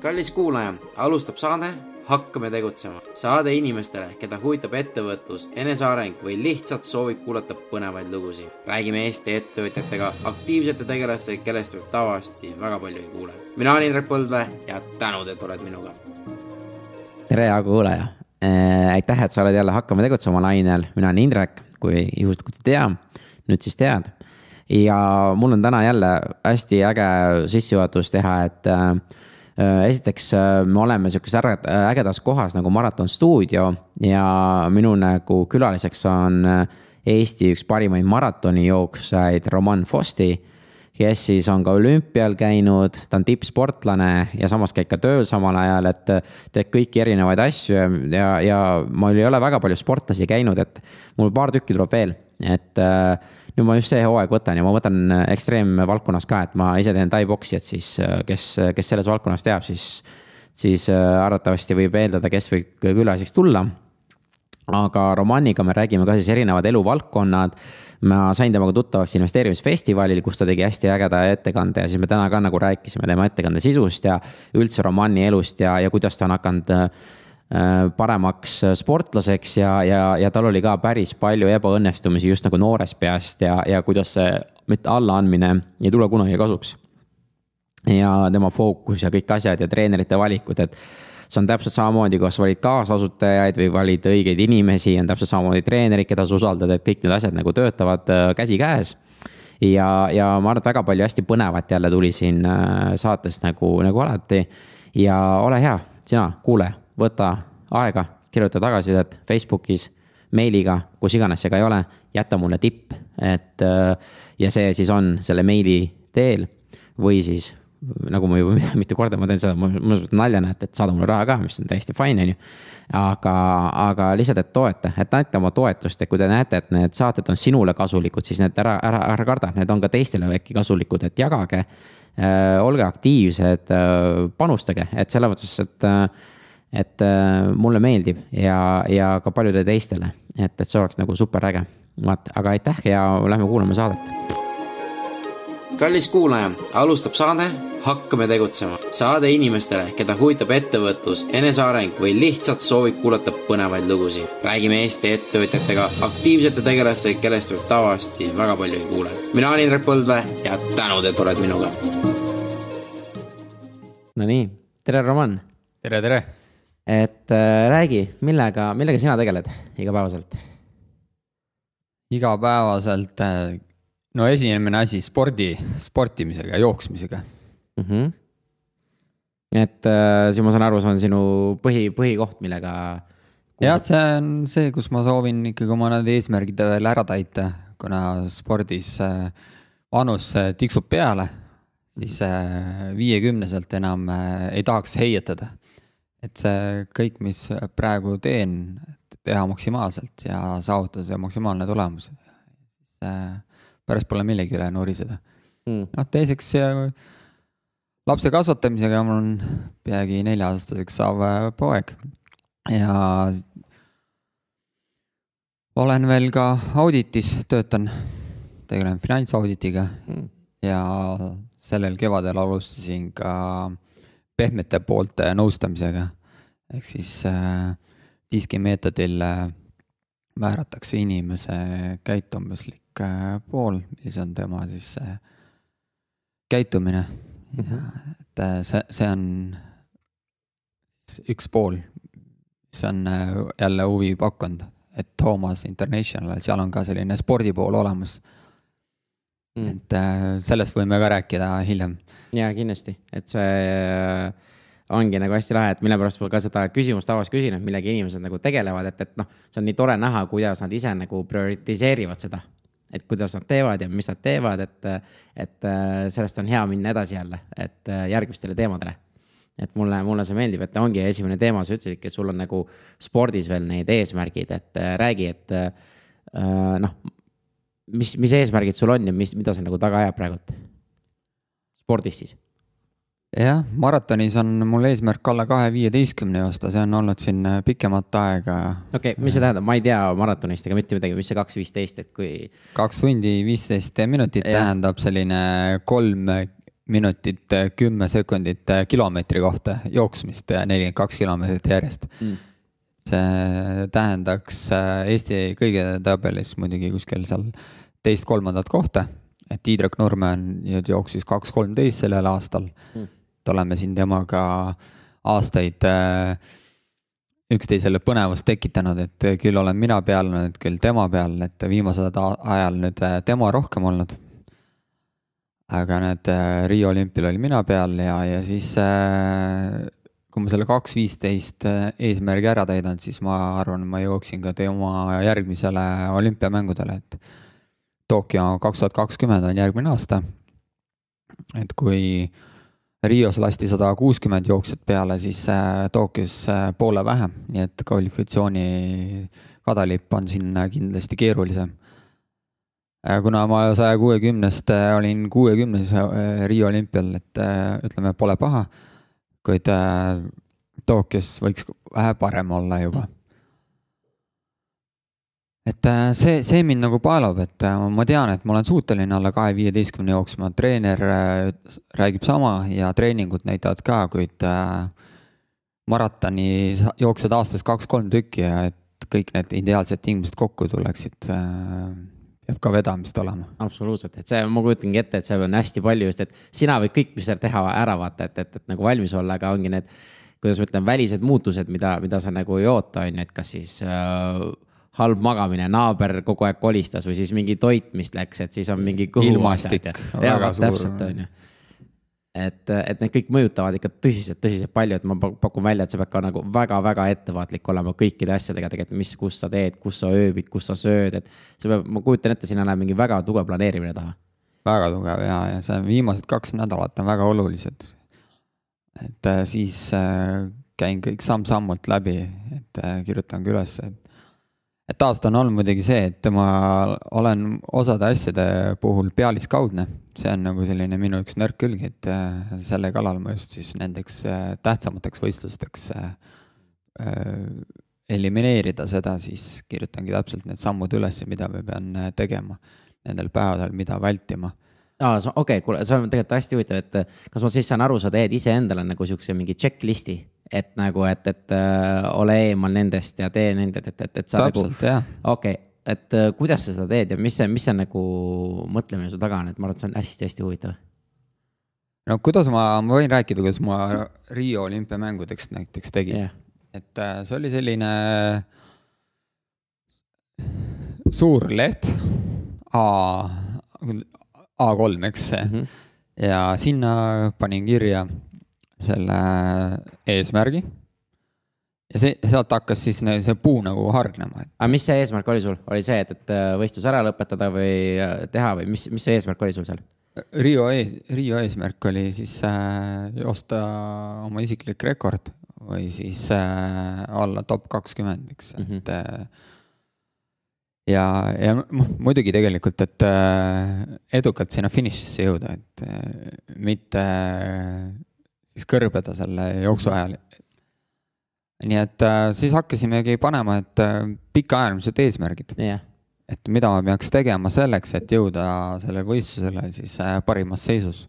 kallis kuulaja, alustab saade Hakkame tegutsema. saade inimestele, keda huvitab ettevõtlus, eneseareng või lihtsalt soovib kuulata põnevaid lugusid. räägime Eesti ettevõtjatega, aktiivsete tegelastega, kellest võib tavaliselt väga palju ei kuule. mina olen Indrek Põldvee ja tänud, et oled minuga. tere, hea kuulaja äh,. aitäh, et sa oled jälle Hakkame tegutsema lainel, mina olen Indrek, kui juhuslikult ei tea, nüüd siis tead. ja mul on täna jälle hästi äge sissejuhatus teha, et äh, esiteks äh, me oleme sihukeses ägedas kohas nagu Maraton stuudio ja minu nagu külaliseks on äh, Eesti üks parimaid maratonijooksjaid, Roman Fosti. kes siis on ka olümpial käinud, ta on tippsportlane ja samas käib ka tööl samal ajal, et teeb kõiki erinevaid asju ja, ja, ja mul ei ole väga palju sportlasi käinud, et mul paar tükki tuleb veel, et äh, nüüd ma just see hooaeg võtan ja ma võtan äh, ekstreemvaldkonnas ka, et ma ise teen tai-boksi, et siis äh, kes, kes selles valdkonnas teab, siis, siis äh, arvatavasti võib eeldada, kes võib külaliseks tulla. aga Romaniga me räägime ka siis erinevad eluvaldkonnad ma sain temaga tuttavaks investeerimisfestivalil, kus ta tegi hästi ägeda ettekande ja siis me täna ka nagu rääkisime tema ettekande sisust ja üldse Romani elust ja, ja kuidas ta on hakanud paremaks sportlaseks ja, ja, ja tal oli ka päris palju ebaõnnestumisi just nagu noorest peast ja, ja kuidas see mitte allaandmine ei tule kunagi kasuks. ja tema fookus ja kõik asjad ja treenerite valikud, et see on täpselt samamoodi, kas valid kaasasutajaid või valid õigeid inimesi, on täpselt samamoodi treenerid, keda sa usaldad, et kõik need asjad nagu töötavad äh, käsikäes ja, ja ma arvan, et väga palju hästi põnevat jälle tuli siin äh, saates nagu, nagu alati. ja ole hea, sina, kuulaja võta aega, kirjuta tagasisidet Facebookis, meiliga, kus iganes see ka ei ole, jäta mulle tipp, et äh, ja see siis on selle meili teel või siis nagu ma juba mitu korda, ma teen seda, ma mõtlen naljana, et, et saada mulle raha ka, mis on täiesti fine, on ju. aga, aga lihtsalt, et toeta, et näita oma toetust, et kui te näete, et need saated on sinule kasulikud, siis need ära, ära, ära karda, need on ka teistele äkki kasulikud, et jagage äh,. olge aktiivsed äh,, panustage, et selles mõttes, et äh, et äh, mulle meeldib ja, ja ka paljudele teistele, et, et see oleks nagu super äge. vaat, aga aitäh ja lähme kuulame saadet. kallis kuulaja, alustab saade Hakkame tegutsema. saade inimestele, keda huvitab ettevõtlus, eneseareng või lihtsalt soovib kuulata põnevaid lugusid. räägime Eesti ettevõtjatega, aktiivsete tegelastega, kellest võib tavaliselt väga palju ei kuule. mina olen Indrek Põldvee ja tänud, et oled minuga. Nonii, tere, Roman. tere, tere et äh, räägi, millega, millega sina tegeled igapäevaselt? igapäevaselt, äh, no esimene asi spordi, sportimisega, jooksmisega mm. -hmm. et äh, siis ma saan aru, see on sinu põhi, põhikoht, millega. jah, see on see, kus ma soovin ikkagi oma need eesmärgid veel ära täita, kuna spordis äh, vanus äh, tiksub peale, siis äh, viiekümneselt enam ei tahaks heietada et see kõik, mis praegu teen, teha maksimaalselt ja saavutada see maksimaalne tulemus. pärast pole millegi üle nuriseda mm.. noh, teiseks lapse kasvatamisega mul on peagi nelja-aastaseks saav äh, poeg ja olen veel ka auditis, töötan, tegelen finantsauditiga mm. ja sellel kevadel alustasin ka äh, pehmete poolte nõustamisega. ehk siis äh, diskimeetodil äh, määratakse inimese käitumuslik äh, pool, mis on tema siis äh, käitumine mm. -hmm. et äh, see, see on üks pool, mis on äh, jälle huvi pakkunud, et Toomas International, seal on ka selline spordipool olemas mm.. et äh, sellest võime ka rääkida hiljem ja kindlasti, et see äh, ongi nagu hästi lahe, et mille pärast ma ka seda küsimust tavaliselt küsin, et millega inimesed nagu tegelevad, et, et noh, see on nii tore näha, kuidas nad ise nagu prioritiseerivad seda. et kuidas nad teevad ja mis nad teevad, et, et äh, sellest on hea minna edasi jälle, et äh, järgmistele teemadele. et mulle, mulle see meeldib, et ongi esimene teema, sa ütlesidki, sul on nagu spordis veel need eesmärgid, et räägi, et noh, mis, mis eesmärgid sul on ja mis, mida sa nagu taga ajad praegult? Spordis siis? jah, maratonis on mul eesmärk alla kahe viieteistkümne aasta, see on olnud siin äh, pikemat aega. okei okay,, mis see tähendab, ma ei tea maratonist ega mitte midagi, mis see kaks viisteist, et kui. kaks tundi viisteist minutit ja. tähendab selline kolm minutit äh, kümme sekundit äh, kilomeetri kohta jooksmist ja nelikümmend kaks kilomeetrit järjest mm. see tähendaks äh, Eesti kõige tabelis muidugi kuskil seal teist-kolmandat kohta. Et Indrek Nurme on nüüd jooksis kaks kolmteist sellel aastal. Mm.. et oleme siin temaga aastaid üksteisele põnevust tekitanud, et küll olen mina peal olnud, küll tema peal, et viimasel ajal nüüd tema rohkem olnud. Aga need äh, Riia olümpial olin mina peal ja, ja siis äh, kui ma selle kaks viisteist äh, eesmärgi ära täidan, siis ma arvan, ma jooksin ka tema järgmisele olümpiamängudele, et Tokyo kaks tuhat kakskümmend on järgmine aasta. et kui Rios lasti sada kuuskümmend jooksjat peale, siis Tokyos poole vähem, nii et kvalifikatsiooni kadalipp on siin kindlasti keerulisem Äh, kuna ma saja kuuekümnest äh, olin kuuekümnes äh, Riia olümpial, et ütleme, pole paha, kuid Tokyos võiks vähe parem olla juba. Et see, see mind nagu paelub, et ma tean, et ma olen suuteline alla kahe viieteistkümne jooksma, treener räägib sama ja treeningud näitavad ka, kuid maratoni jooksed aastas kaks-kolm tükki ja et kõik need ideaalsed tingimused kokku tuleksid peab ka vedamist olema. absoluutselt, et see, ma kujutangi ette, et seal on hästi palju just, et sina võid kõik, mis seal teha, ära vaata, et, et, et nagu valmis olla, aga ongi need. kuidas ma ütlen, välised muutused, mida, mida sa nagu ei oota, on ju, et kas siis äh, halb magamine, naaber kogu aeg kolistas või siis mingi toit, mis läks, et siis on mingi. ilmastik. täpselt on ju et, et need kõik mõjutavad ikka tõsiselt, tõsiselt palju, et ma pakun välja, et sa pead ka nagu väga-väga ettevaatlik olema kõikide asjadega tegelikult, mis, kus sa teed, kus sa ööbid, kus sa sööd, et. see peab, ma kujutan ette, sinna läheb mingi väga tugev planeerimine taha. väga tugev ja, ja see viimased kaks nädalat on väga olulised. et äh, siis äh, käin kõik samm-sammult läbi, et äh, kirjutan ka üles, et et aasta on olnud muidugi see, et ma olen osade asjade puhul pealiskaudne. see on nagu selline minu üks nõrk külg, et äh, selle kallal ma just siis nendeks äh, tähtsamateks võistlusteks äh, elimineerida seda, siis kirjutangi täpselt need sammud üles, mida ma pean tegema nendel päevadel, mida vältima aa, okei okay,, kuule, see on tegelikult hästi huvitav, et kas ma siis saan aru, sa teed iseendale nagu siukse mingi checklist'i et nagu, et, et äh, ole eemal nendest ja tee nended, et, et, et sa nagu Täpselt, nagu. okei okay,, et äh, kuidas sa seda teed ja mis see, mis see nagu mõtlemine sul taga on, et ma arvan, et see on hästi-hästi huvitav. no kuidas ma, ma võin rääkida, kuidas ma Riia olümpiamängudeks näiteks tegin yeah.. et äh, see oli selline suur leht, A, A3, eks mm. -hmm. ja sinna panin kirja selle eesmärgi. ja see, sealt hakkas siis see puu nagu hargnema et.... aga mis see eesmärk oli sul, oli see, et, et äh, võistlus ära lõpetada või äh, teha või mis, mis see eesmärk oli sul seal? Rio ees, Rio eesmärk oli siis äh, joosta oma isiklik rekord või siis äh, olla top kakskümmend, eks mm, -hmm. et äh, ja, ja muidugi tegelikult, et äh, edukalt sinna finišisse jõuda, et mitte siis kõrbeda selle jooksu ajal. nii et äh, siis hakkasimegi panema, et äh, pikaajalised eesmärgid yeah.. et mida ma peaks tegema selleks, et jõuda sellele võistlusele siis äh, parimas seisus.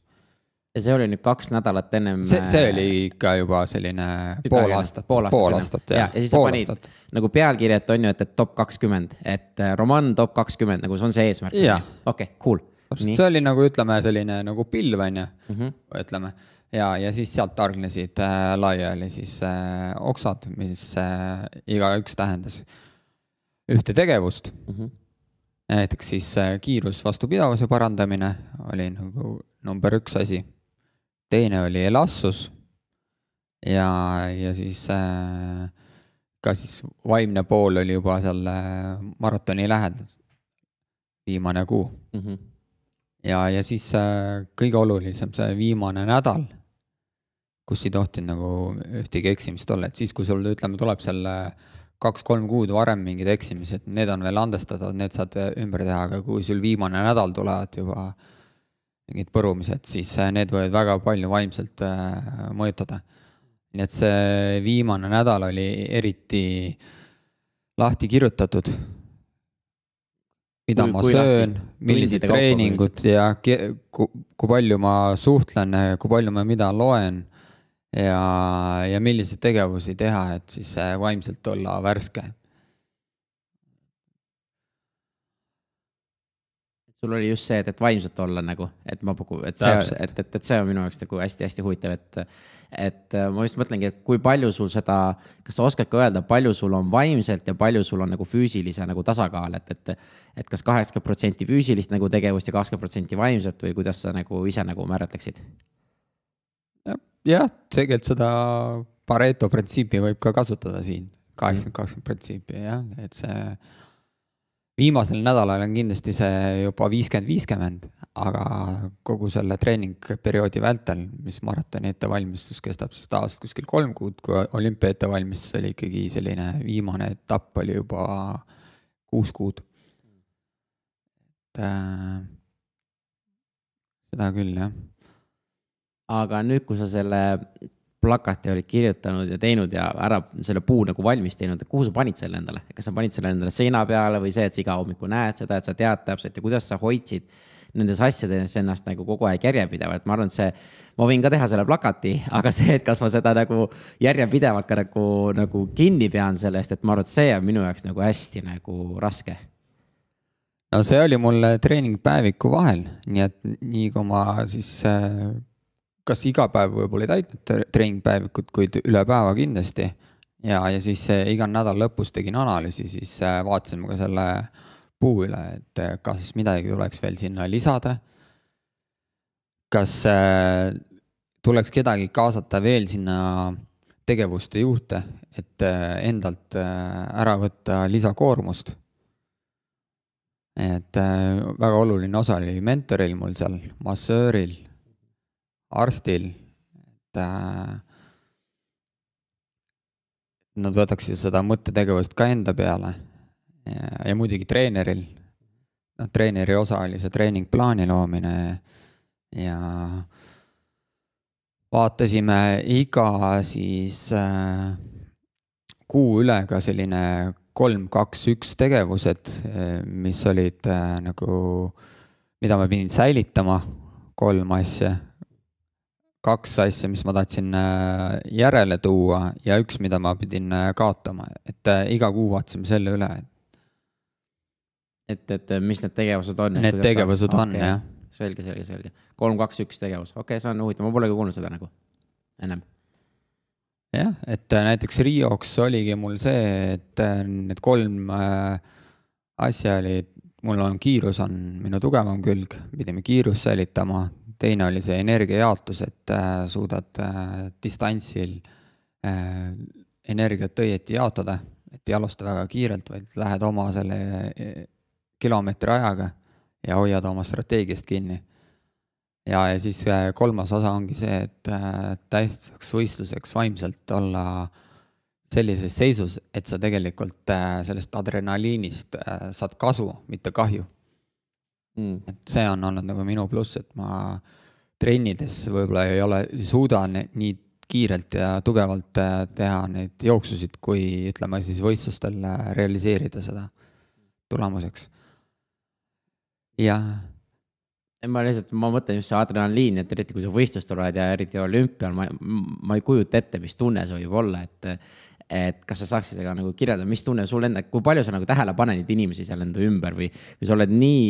ja see oli nüüd kaks nädalat ennem. see, see oli ikka juba selline pool aastat, pool aastat, pool aastat jah. ja siis sa panid aastat. nagu pealkirja, et on ju, et, et top kakskümmend, et Roman top kakskümmend, nagu see on see eesmärk. okei okay,, cool. see oli nagu ütleme, selline nagu pilv on ju, mhm. ütleme ja, ja siis sealt hargnesid äh, laiali siis äh, oksad, mis äh, igaüks tähendas ühte tegevust mm. -hmm. näiteks siis äh, kiirusvastupidavuse parandamine oli nagu number üks asi. teine oli elastsus ja, ja siis äh, ka siis vaimne pool oli juba seal äh, maratoni lähedal, viimane kuu mm. -hmm. ja, ja siis äh, kõige olulisem, see viimane nädal kus ei tohtinud nagu ühtegi eksimist olla, et siis, kui sul ütleme, tuleb selle kaks-kolm kuud varem mingid eksimised, need on veel andestatavad, need saad ümber teha, aga kui sul viimane nädal tulevad juba mingid põrumised, siis need võivad väga palju vaimselt äh, mõjutada. nii et see viimane nädal oli eriti lahti kirjutatud. mida Kui- ma kui söön millised treeningud ja kui palju ma suhtlen, kui palju ma mida loen ja, ja milliseid tegevusi teha, et siis äh, vaimselt olla värske. Sul oli just see, et, et vaimselt olla nagu, et ma paku-, et see et, et, et see on minu jaoks nagu hästi-hästi huvitav, et et äh, ma just mõtlengi, et kui palju sul seda, kas sa oskad ka öelda, palju sul on vaimselt ja palju sul on nagu füüsilise nagu tasakaal, et, et et kas kaheksakümmend protsenti füüsilist nagu tegevust ja kakskümmend protsenti vaimset või kuidas sa nagu ise nagu määratleksid? jah, tegelikult seda Pareto printsiipi võib ka kasutada siin, kaheksakümmend, kakskümmend printsiipi jah, et see. viimasel nädalal on kindlasti see juba viiskümmend, viiskümmend, aga kogu selle treeningperioodi vältel, mis maratoni ettevalmistus kestab siis tavaliselt kuskil kolm kuud, kui olümpia ettevalmistus oli ikkagi selline viimane etapp oli juba kuus kuud. et äh, seda küll jah aga nüüd, kui sa selle plakati olid kirjutanud ja teinud ja ära selle puu nagu valmis teinud, kuhu sa panid selle endale, kas sa panid selle endale seina peale või see, et sa iga hommiku näed seda, et sa tead täpselt ja kuidas sa hoidsid nendes asjades ennast nagu kogu aeg järjepidevalt, ma arvan, et see, ma võin ka teha selle plakati, aga see, et kas ma seda nagu järjepidevalt ka nagu, nagu kinni pean sellest, et ma arvan, et see on minu jaoks nagu hästi nagu raske. No see oli mul treeningpäeviku vahel, nii et nii kui ma siis äh, kas iga päev võib-olla ei täitnud tre- treeningpäevikut, kuid üle päeva kindlasti. ja, ja siis äh, iga nädala lõpus tegin analüüsi, siis äh, vaatasime ka selle puu üle, et äh, kas midagi tuleks veel sinna lisada. kas tuleks kedagi kaasata veel sinna tegevuste juurde, et endalt ära võtta lisakoormust et väga oluline osa oli mentoril mul seal, massööril, arstil, et äh, nad võtaksid seda mõttetegevust ka enda peale ja, muidugi treeneril. noh, treeneri osa oli see treeningplaani loomine ja vaatasime iga siis äh, kuu üle ka selline kolm, kaks, üks tegevused, mis olid äh, nagu, mida ma pidin säilitama, kolm asja. Kaks asja, mis ma tahtsin äh, järele tuua ja üks, mida ma pidin äh, kaotama, et äh, iga kuu vaatasime selle üle, et, et mis need tegevused on. need tegevused on okay. jah. selge, selge, selge. kolm, kaks, üks tegevus, okei okay,, see on huvitav, ma polegi kuulnud seda nagu ennem. jah, et näiteks Rioks oligi mul see, et need kolm asja olid, mul on kiirus on minu tugevam külg, pidime kiirust säilitama, teine oli see energiajaotus, et äh, suudad äh, distantsil äh, energiat õieti jaotada, et ei alusta väga kiirelt, vaid lähed oma selle äh, kilomeetri ajaga ja hoiad oma strateegiast kinni ja, ja siis kolmas osa ongi see, et äh, tähtsaks võistluseks vaimselt olla sellises seisus, et sa tegelikult sellest adrenaliinist saad kasu, mitte kahju. Mm. et see on olnud nagu minu pluss, et ma trennides võib-olla ei ole, suuda nii kiirelt ja tugevalt äh, teha neid jooksusid, kui ütleme siis võistlustel äh, realiseerida seda tulemuseks. jah ma lihtsalt, ma mõtlen just see adrenaliin, et eriti kui sa võistlustel oled ja eriti olümpial, ma, ma ei kujuta ette, mis tunne see võib olla, et et kas sa saaksid ka nagu kirjeldada, mis tunne sul enda, kui palju sa nagu tähele paned neid inimesi seal enda ümber või, või sa oled nii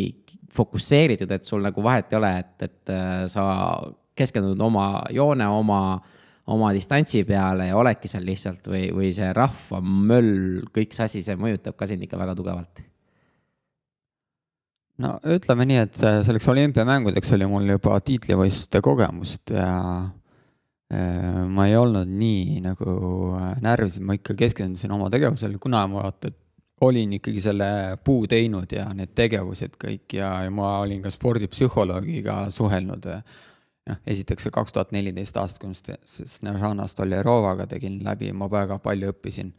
fokusseeritud, et sul nagu vahet ei ole, et, et äh, sa keskendud oma joone, oma, oma distantsi peale ja oledki seal lihtsalt või, või see rahva möll, kõik see asi, see mõjutab ka sind ikka väga tugevalt. No ütleme nii, et selleks olümpiamängudeks oli mul juba tiitlivõistluste kogemust ja äh, ma ei olnud nii nagu äh, närvis, ma ikka keskendusin oma tegevusele, kuna ma vaata, olin ikkagi selle puu teinud ja need tegevused kõik ja, ja ma olin ka spordipsühholoogiga suhelnud. noh, esiteks see kaks tuhat neliteist aasta, kui ma Snezhana Stoljarovaga tegin läbi, ma väga palju õppisin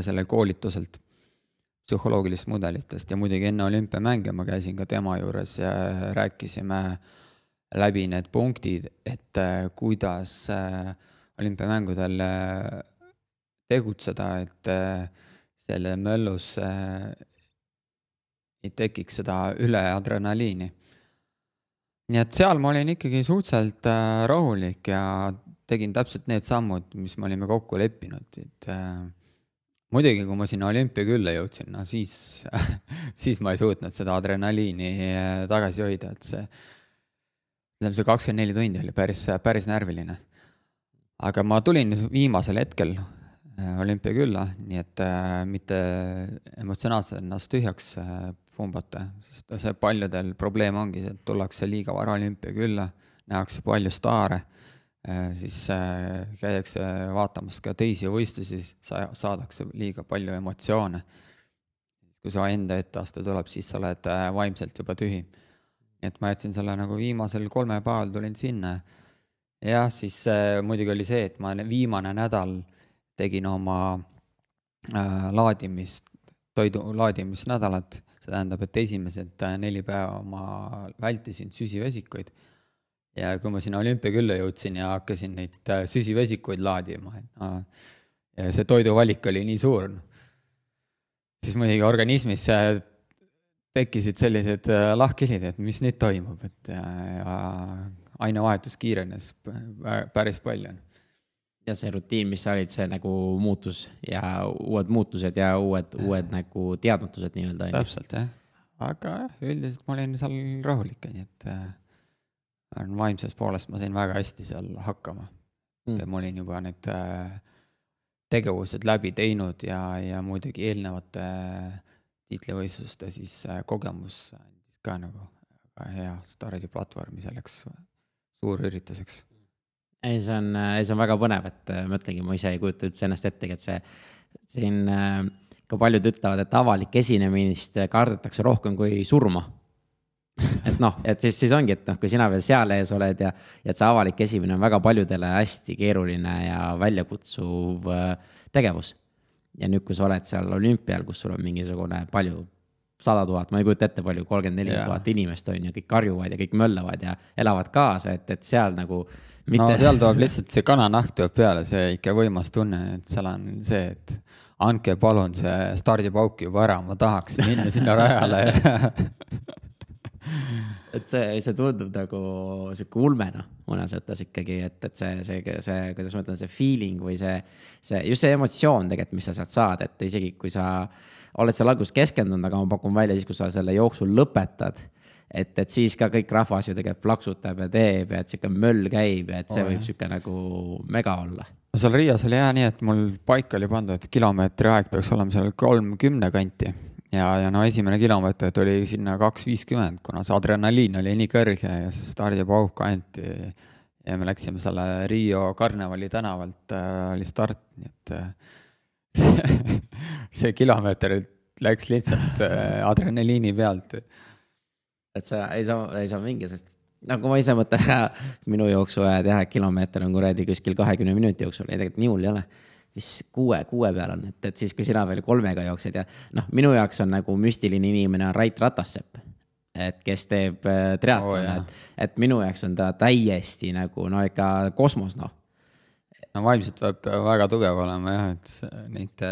sellel koolituselt psühholoogilisest mudelitest ja muidugi enne olümpiamänge ma käisin ka tema juures ja rääkisime läbi need punktid, et äh, kuidas äh, olümpiamängudel äh, tegutseda, et selle möllus äh, ei tekiks seda üleadrenaliini. nii et seal ma olin ikkagi suhteliselt äh, rahulik ja tegin täpselt need sammud, mis me olime kokku leppinud, et äh, muidugi, kui ma sinna olümpiakülla jõudsin, no siis siis ma ei suutnud seda adrenaliini tagasi hoida, et see, ütleme, see kakskümmend neli tundi oli päris, päris närviline. aga ma tulin viimasel hetkel olümpiakülla, nii et äh, mitte emotsionaalselt ennast tühjaks äh, pumbata, sest see paljudel probleem ongi see, et tullakse liiga vara olümpiakülla, nähakse palju staare Äh, siis äh, käiakse vaatamas ka teisi võistlusi, sa, saadakse liiga palju emotsioone. kui su enda etteaste tuleb, siis sa oled äh, vaimselt juba tühi. nii et ma jätsin selle nagu viimasel kolmel päeval tulin sinna. jah, siis muidugi oli see, et ma viimane nädal tegin oma äh, laadimist, toidu laadimisnädalat, see tähendab, et esimesed neli päeva ma vältisin süsivesikuid ja kui ma sinna olümpiakülla jõudsin ja hakkasin neid äh, süsivesikuid laadima, et no, ja see toiduvalik oli nii suur, siis muidugi organismis äh, tekkisid sellised äh, lahkhelid, et mis nüüd toimub, et ja ainevahetus kiirenes päris palju. Ja see rutiin, mis sa olid, see nagu muutus ja uued muutused ja uued, uued nagu teadmatused nii-öelda. täpselt jah, aga jah, üldiselt ma olin seal rahulik, nii et vaimsest poolest ma sain väga hästi seal hakkama mm.. ma olin juba need äh, tegevused läbi teinud ja, ja muidugi eelnevate tiitlivõistluste siis äh, kogemus andis ka nagu väga hea stardiplatvormi selleks suurürituseks. Ei, see on, see on väga põnev, et ma ütlengi, ma ise ei kujuta üldse ennast ettegi, et see siin ka paljud ütlevad, et avalik esinemist kardetakse rohkem kui surma et noh, et siis, siis ongi, et noh, kui sina veel seal ees oled ja, ja et see avalik esimene on väga paljudele hästi keeruline ja väljakutsuv äh, tegevus. ja nüüd, kui sa oled seal olümpial, kus sul on mingisugune palju, sada tuhat, ma ei kujuta ette, palju, kolmkümmend neli tuhat inimest on ju, kõik karjuvad ja kõik möllavad ja elavad kaasa, et, et seal nagu mitte.... no seal tuleb lihtsalt see kananahk tuleb peale, see ikka võimas tunne, et seal on see, et andke palun see stardipauk juba ära, ma tahaks minna sinna rajale. Et see, see tundub nagu sihuke ulmena mõnes mõttes ikkagi, et, et see, see, see, kuidas ma ütlen, see feeling või see, see, just see emotsioon tegelikult, mis sa sealt saad, et isegi kui sa oled seal alguses keskendunud, aga ma pakun välja siis, kui sa selle jooksu lõpetad et, et siis ka kõik rahvas ju tegelikult plaksutab ja teeb ja et sihuke möll käib ja et see oh, võib sihuke nagu mega olla. no seal Riias oli jah nii, et mul paika oli pandud, et kilomeetri aeg peaks olema seal kolmkümne kanti ja, ja no esimene kilomeeter tuli sinna kaks viiskümmend, kuna see adrenaliin oli nii kõrge ja see stardipauk anti. ja me läksime selle Riio karnevali tänavalt äh, oli start, nii et äh, see kilomeeter läks lihtsalt äh, adrenaliini pealt. Et sa ei saa, ei saa mingi, sest nagu ma ise mõtlen, minu jooksuaja teha kilomeeter on kuradi kuskil kahekümne minuti jooksul ja tegelikult nii hull ei ole mis kuue, kuue peal on, et, et siis, kui sina veel kolmega jooksed ja noh, minu jaoks on nagu müstiline inimene on Rait Ratassepp. et kes teeb äh, triatloni oh,, et, et minu jaoks on ta täiesti nagu no ikka kosmos noh. no vaimselt peab väga tugev olema jah, et neid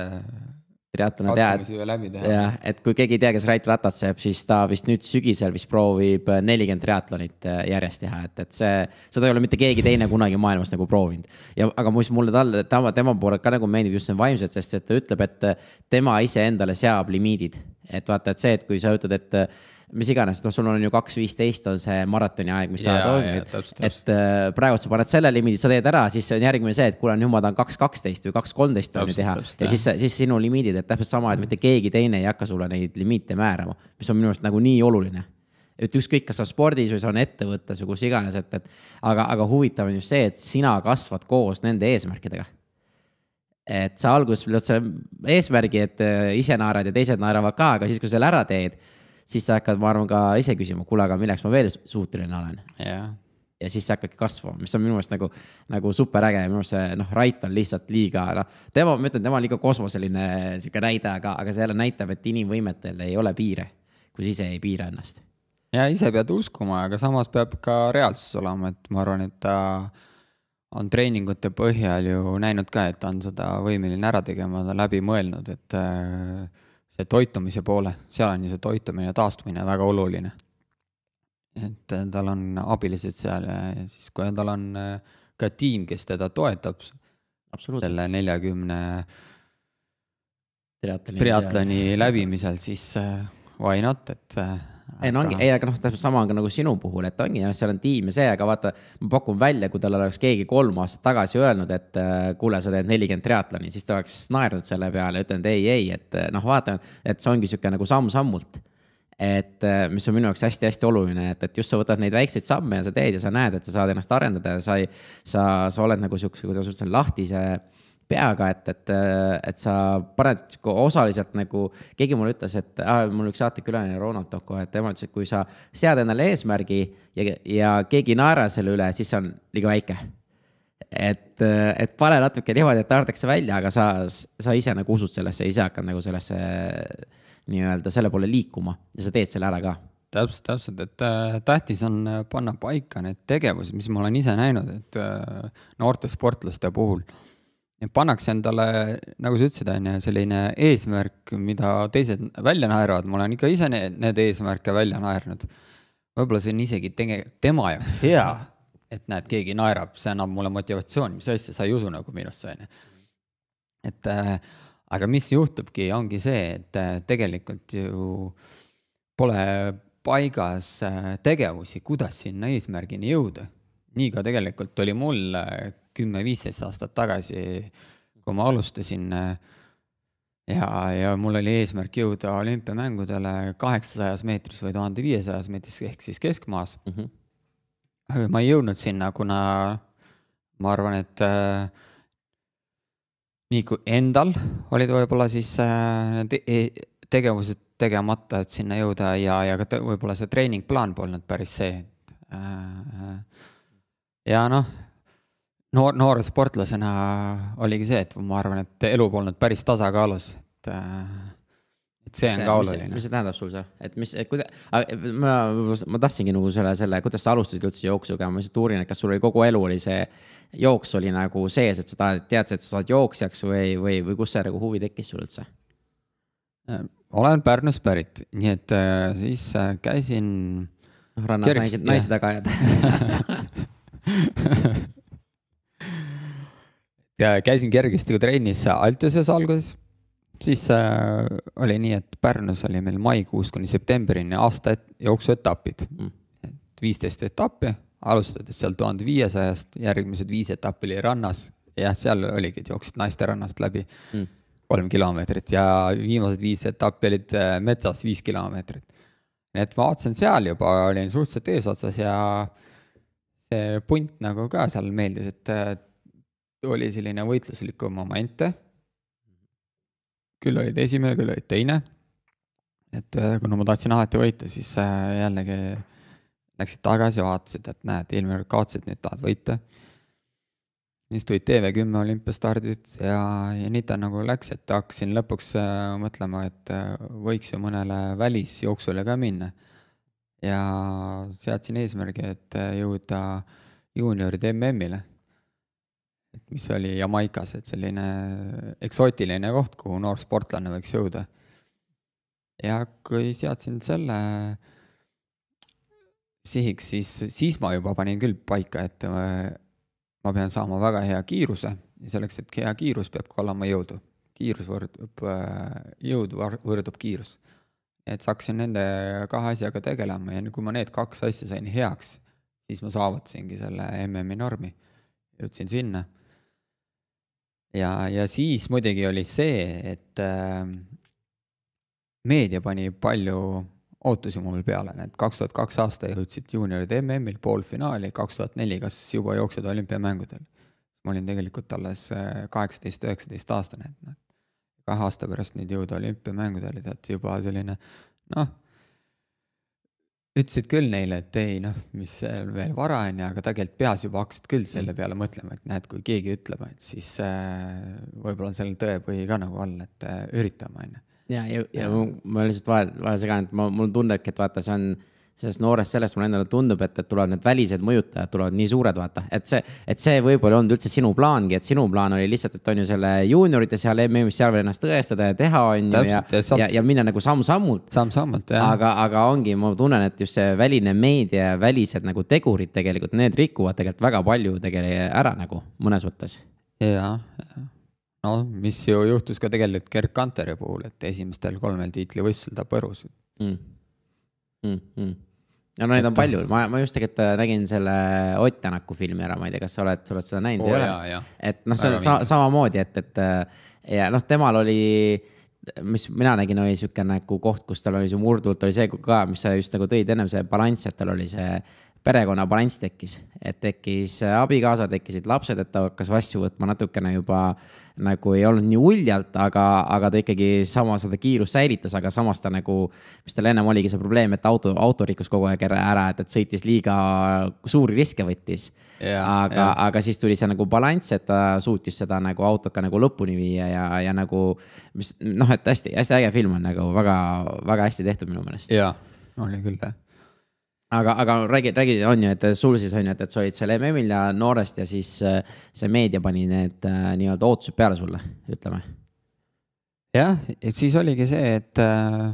äh, triatlon on teha, jah, et kui keegi ei tea, kes Rait Ratassepp, siis ta vist nüüd sügisel vist proovib nelikümmend triatlonit äh, järjest teha, et, et see, seda ei ole mitte keegi teine kunagi maailmas nagu proovinud. ja, aga muuseas mulle talle, tema, tema poole ka nagu meeldib just see vaimselt, sest et ta ütleb, et tema iseendale seab limiidid. et vaata, et see, et kui sa ütled, et mis iganes, noh, sul on ju kaks viisteist on see maratoni aeg, mis ta toimub, et, et äh, praegu sa paned selle limiidi, sa teed ära, siis on järgmine see, et kuule, nüüd ma tahan kaks kaksteist või kaks kolmteist on ju teha. ja siis, siis sinu limiidid, et täpselt sama, et mitte keegi teine ei hakka sulle neid limiite määrama, mis on minu arust nagu nii oluline et ükskõik, kas sa spordis või sa on ettevõttes või kus iganes, et, et aga, aga huvitav on just see, et sina kasvad koos nende eesmärkidega. et sa alguses lööd selle eesmärgi, et äh, ise naerad ja teised naeravad ka, aga siis, kui sa selle ära teed siis sa hakkad, ma arvan, ka ise küsima, kuule, aga milleks ma veel suuteline olen yeah.. ja siis see hakkabki kasvama, mis on minu meelest nagu, nagu super äge ja minu arust see noh, Rait on lihtsalt liiga, noh. tema, ma ütlen, tema on liiga kosmoseline sihuke näide, aga, aga see jälle näitab, et inimvõimetel ei ole piire, kui sa ise ei piira ennast. ja ise pead uskuma, aga samas peab ka reaalsus olema, et ma arvan, et ta on treeningute põhjal ju näinud ka, et ta on seda võimeline ära tegema, ta on läbi mõelnud, et äh, see toitumise poole, seal on ju see toitumine ja taastumine väga oluline. et äh, tal on abilised seal ja, ja siis, kui tal on äh, ka tiim, kes teda toetab selle neljakümne triatloni läbimisel, siis äh, why not, et ei no ongi, ei, aga noh, täpselt sama on ka nagu sinu puhul, et ongi, noh, seal on tiim ja see, aga vaata, ma pakun välja, kui tal oleks keegi kolm aastat tagasi öelnud, et äh, kuule, sa teed nelikümmend triatloni, siis ta oleks naernud selle peale ja ütelnud ei, ei, et äh, noh, vaata, et see ongi sihuke nagu samm-sammult. Et äh, mis on minu jaoks hästi-hästi oluline, et, et just sa võtad neid väikseid samme ja sa teed ja sa näed, et sa saad ennast arendada ja sa ei, sa, sa oled nagu siukse, kuidas ma ütlen, lahtise peaga, et, et, et sa paned osaliselt nagu, keegi mulle ütles, et ah, mul üks saatekülaline Ronald Toko, et tema ütles, et kui sa sead endale eesmärgi ja, ja keegi ei naera selle üle, siis see on liiga väike. et, et pane natuke niimoodi, et naerdakse välja, aga sa, sa ise nagu usud sellesse, ise hakkad nagu sellesse nii-öelda selle poole liikuma ja sa teed selle ära ka täpselt, täpselt, et äh, tähtis on äh, panna paika need tegevused, mis ma olen ise näinud, et äh, noorte sportlaste puhul pannakse endale, nagu sa ütlesid, on ju, selline eesmärk, mida teised välja naeravad, ma olen ikka ise need, need eesmärke välja naernud. võib-olla see on isegi tege-, tema jaoks hea, et näed, keegi naerab, see annab mulle motivatsiooni, mis asja, sa ei usu nagu minusse, on ju. et äh, aga mis juhtubki, ongi see, et äh, tegelikult ju pole paigas äh, tegevusi, kuidas sinna eesmärgini jõuda. nii ka tegelikult oli mul kümme-viisteist aastat tagasi, kui ma alustasin. ja, ja mul oli eesmärk jõuda olümpiamängudele kaheksasajas meetris või tuhande viiesajas meetris ehk siis keskmaas mm. -hmm. ma ei jõudnud sinna, kuna ma arvan, et äh, nii kui endal olid võib-olla siis äh, te tegevused tegemata, et sinna jõuda ja, ja ka võib-olla see treeningplaan polnud päris see, et äh, ja noh noor, noore sportlasena oligi see, et ma arvan, et elu polnud päris tasakaalus, et et see on see, ka oluline. mis see tähendab sul seal, et mis, et kuida-, ma, ma tahtsingi nagu selle, selle, kuidas sa alustasid üldse jooksuga, ma lihtsalt uurin, et kas sul oli kogu elu oli see jooks oli nagu sees, et sa teadsid, et sa saad jooksjaks või, või, või kust see nagu huvi tekkis sul üldse? olen Pärnust pärit, nii et äh, siis äh, käisin. rannas naised, naisi taga ajada ja käisin kergejõustikutrennis Altuses alguses, siis äh, oli nii, et Pärnus oli meil maikuust kuni septembrini aasta et, jooksuetapid mm.. et viisteist etappi, alustades seal tuhande viiesajast, järgmised viis etappi oli rannas. jah, seal oligi, et jooksid naisterannast läbi mm. kolm kilomeetrit ja viimased viis etappi olid äh, metsas viis kilomeetrit. nii et vaatasin seal juba, olin suhteliselt eesotsas ja see punt nagu ka seal meeldis, et oli selline võitluslikum momente. küll olid esimene, küll olid teine. et äh, kuna ma tahtsin alati võita, siis äh, jällegi läksid tagasi, vaatasid, et näed, eelmine kord kaotasid, nüüd tahad võita. siis tulid TV10 olümpiastardid ja, ja nii ta nagu läks, et hakkasin lõpuks äh, mõtlema, et võiks ju mõnele välisjooksule ka minna. ja seadsin eesmärgi, et jõuda juunioride MM-ile mis oli Jamaikas, et selline eksootiline koht, kuhu noor sportlane võiks jõuda. ja kui seadsin selle sihiks, siis, siis ma juba panin küll paika, et ma pean saama väga hea kiiruse ja selleks, et hea kiirus, peab ka olema jõudu. kiirus võrdub, jõud võrdub kiirus. et sa hakkasin nende kahe asjaga tegelema ja kui ma need kaks asja sain heaks, siis ma saavutasingi selle MM-i normi, jõudsin sinna ja, ja siis muidugi oli see, et äh, meedia pani palju ootusi mul peale, need kaks tuhat kaks aasta jõudsid juunioride MM-il poolfinaali, kaks tuhat neli, kas juba jooksed olümpiamängudel. ma olin tegelikult alles äh, kaheksateist, üheksateist aastane, et noh, kahe aasta pärast nüüd jõuda olümpiamängudele, tead juba selline noh ütlesid küll neile, et ei noh, mis seal veel vara on ju, aga tegelikult peas juba hakkasid küll selle peale mõtlema, et näed, kui keegi ütleb, et siis äh, võib-olla on sellel tõepõhi ka nagu all, et äh, üritame, on ju. ja, ja, ja ma lihtsalt vahe, vahe segan, et ma, mul tunne, et vaata, see on, sellest noorest sellest mulle endale tundub, et, et tulevad need välised mõjutajad tulevad nii suured, vaata, et see, et see võib-olla ei olnud üldse sinu plaangi, et sinu plaan oli lihtsalt, et on ju selle juuniorite seal MM-is seal veel ennast tõestada ja teha, on ju, ja, ja, ja, ja minna nagu samm-sammult. samm-sammult, jah. aga, aga ongi, ma tunnen, et just see väline meedia ja välised nagu tegurid tegelikult, need rikuvad tegelikult väga palju tegelikult ära nagu mõnes mõttes. ja, ja no mis ju juhtus ka tegelikult Gerd Kanteri puhul, et esimestel kolmel tiitlivõistlusel ta põrus mm.. Mm -hmm ja no neid on palju, ma, ma just tegelikult äh, nägin selle Ott Tänaku filmi ära, ma ei tea, kas sa oled, sa oled seda näinud oh, või ei ole? et noh, see on sa, samamoodi, et, et äh, ja noh, temal oli, mis mina nägin, oli sihuke nagu koht, kus tal oli see murduvalt oli see ka, mis sa just nagu tõid ennem, see balanss, et tal oli see perekonna balanss tekkis, et tekkis abikaasa, tekkisid lapsed, et ta hakkas asju võtma natukene juba nagu ei olnud nii uljalt, aga, aga ta ikkagi sama seda kiirust säilitas, aga samas ta nagu, mis tal ennem oligi see probleem, et auto, auto rikkus kogu aeg ära, et, et sõitis liiga suuri riske võttis. aga, aga siis tuli see nagu balanss, et ta suutis seda nagu autot ka nagu lõpuni viia ja, ja nagu, mis noh, et hästi, hästi äge film on nagu väga, väga hästi tehtud minu meelest. jaa, oli küll jah aga, aga räägi, räägi, on ju, et sul siis on ju, et, et sa olid seal MM-il ja noorest ja siis äh, see meedia pani need äh, nii-öelda ootused peale sulle, ütleme. jah, et siis oligi see, et äh,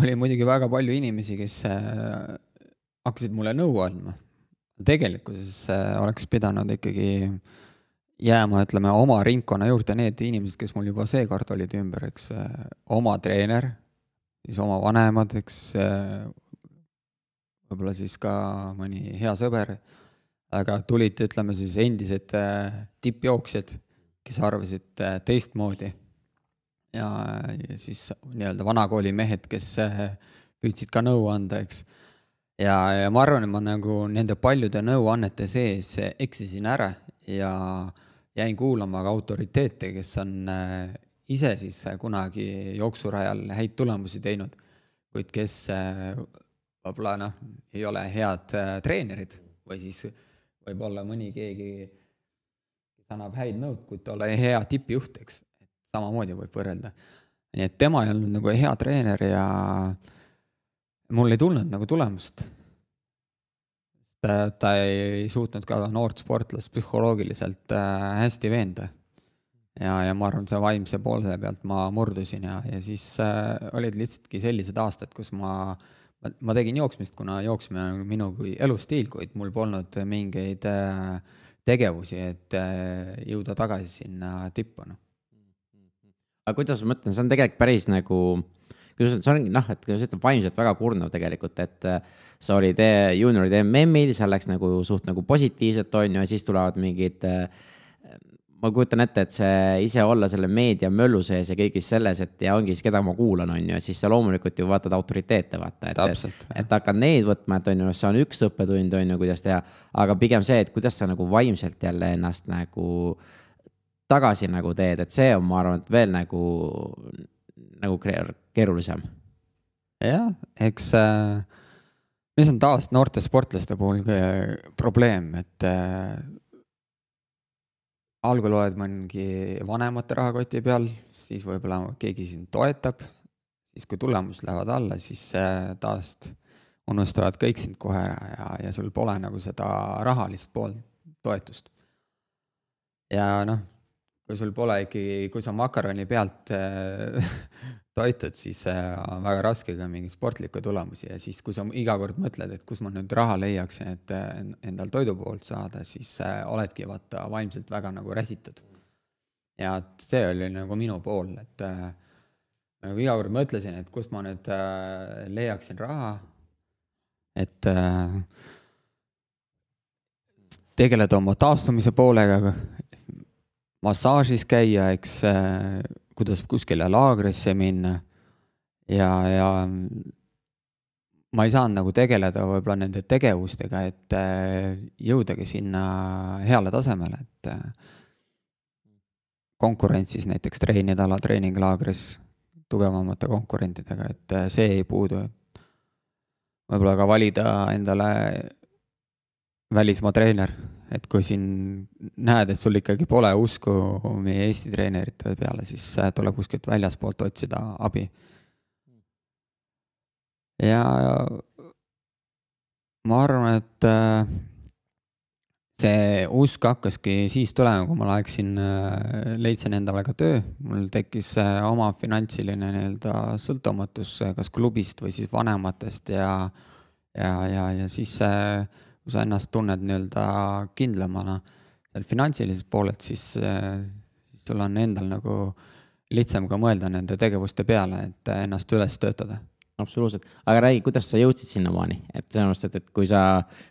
oli muidugi väga palju inimesi, kes äh, hakkasid mulle nõu andma. tegelikkuses äh, oleks pidanud ikkagi jääma, ütleme, oma ringkonna juurde need inimesed, kes mul juba seekord olid ümber, eks äh,, oma treener, siis oma vanemad, eks äh, võib-olla siis ka mõni hea sõber, aga tulid, ütleme siis endised äh, tippjooksjad, kes arvasid äh, teistmoodi. ja, ja siis nii-öelda vanakooli mehed, kes äh, püüdsid ka nõu anda, eks. ja, ja ma arvan, et ma nagu nende paljude nõuannete sees eksisin ära ja jäin kuulama ka autoriteete, kes on ise siis kunagi jooksurajal häid tulemusi teinud, kuid kes võib-olla noh, ei ole head äh, treenerid või siis võib olla mõni keegi, kes annab häid nõud, kuid olla hea tippjuht, eks, samamoodi võib võrrelda. nii et tema ei olnud nagu hea treener ja mul ei tulnud nagu tulemust. ta ei suutnud ka noort sportlast psühholoogiliselt äh, hästi veenda ja, ja ma arvan, see vaimse poole pealt ma murdusin ja, ja siis äh, olid lihtsaltki sellised aastad, kus ma äh, ma, tegin jooksmist, kuna jooksmine on minu kui elustiil, kuid mul polnud mingeid äh, tegevusi, et äh, jõuda tagasi sinna tippu, noh. aga kuidas ma mõtlen, see on tegelikult päris nagu, kuidas see on, noh, et kuidas ütleb, vaimselt väga kurnav tegelikult, et äh, sa olid juunioride MM-il, seal läks nagu suht nagu positiivselt, on ju, ja siis tulevad mingid äh, ma kujutan ette, et see ise olla selle meedia möllu sees ja kõigis selles, et ja ongi siis, keda ma kuulan, on ju, siis sa loomulikult ju vaatad autoriteete, vaata. et, et, et hakkad neid võtma, et on ju, noh, see on üks õppetund, on ju, kuidas teha. aga pigem see, et kuidas sa nagu vaimselt jälle ennast nagu tagasi nagu teed, et see on, ma arvan, et veel nagu, nagu keerulisem. jah, eks äh, mis on taas noorte sportlaste puhul probleem, et äh, algul oled mingi vanemate rahakoti peal, siis võib-olla keegi sind toetab, siis kui tulemused lähevad alla, siis taas unustavad kõik sind kohe ära ja, ja sul pole nagu seda rahalist poolt, toetust. ja noh, kui sul pole ikkagi, kui sa makaroni pealt toitud, siis äh, on väga raske ka mingeid sportlikke tulemusi ja siis, kui sa iga kord mõtled, et kus ma nüüd raha leiaksin, et äh, endal toidu poolt saada, siis äh, oledki vaata vaimselt väga nagu räsitud. ja see oli nagu minu pool, et nagu iga kord mõtlesin, et kust ma nüüd leiaksin raha, et tegeleda oma taastumise poolega, massaažis käia, eks kuidas kuskile laagrisse minna ja, ja ma ei saanud nagu tegeleda võib-olla nende tegevustega, et äh, jõudagi sinna heale tasemele, et äh, konkurentsis näiteks treenida ala treeninglaagris tugevamate konkurentidega, et äh, see ei puudu. võib-olla ka valida endale välismaa treener et kui siin näed, et sul ikkagi pole usku meie Eesti treenerite peale, siis äh, tuleb kuskilt väljaspoolt otsida abi. ja ma arvan, et äh, see usk hakkaski siis tulema, kui ma läksin, äh, leidsin endale ka töö, mul tekkis äh, oma finantsiline nii-öelda sõltumatus kas klubist või siis vanematest ja, ja, ja, ja siis kui sa ennast tunned nii-öelda kindlamana seal finantsiliselt poolelt, siis, siis sul on endal nagu lihtsam ka mõelda nende tegevuste peale, et ennast üles töötada absoluutselt, aga räägi, kuidas sa jõudsid sinnamaani, et selles mõttes, et, et kui sa,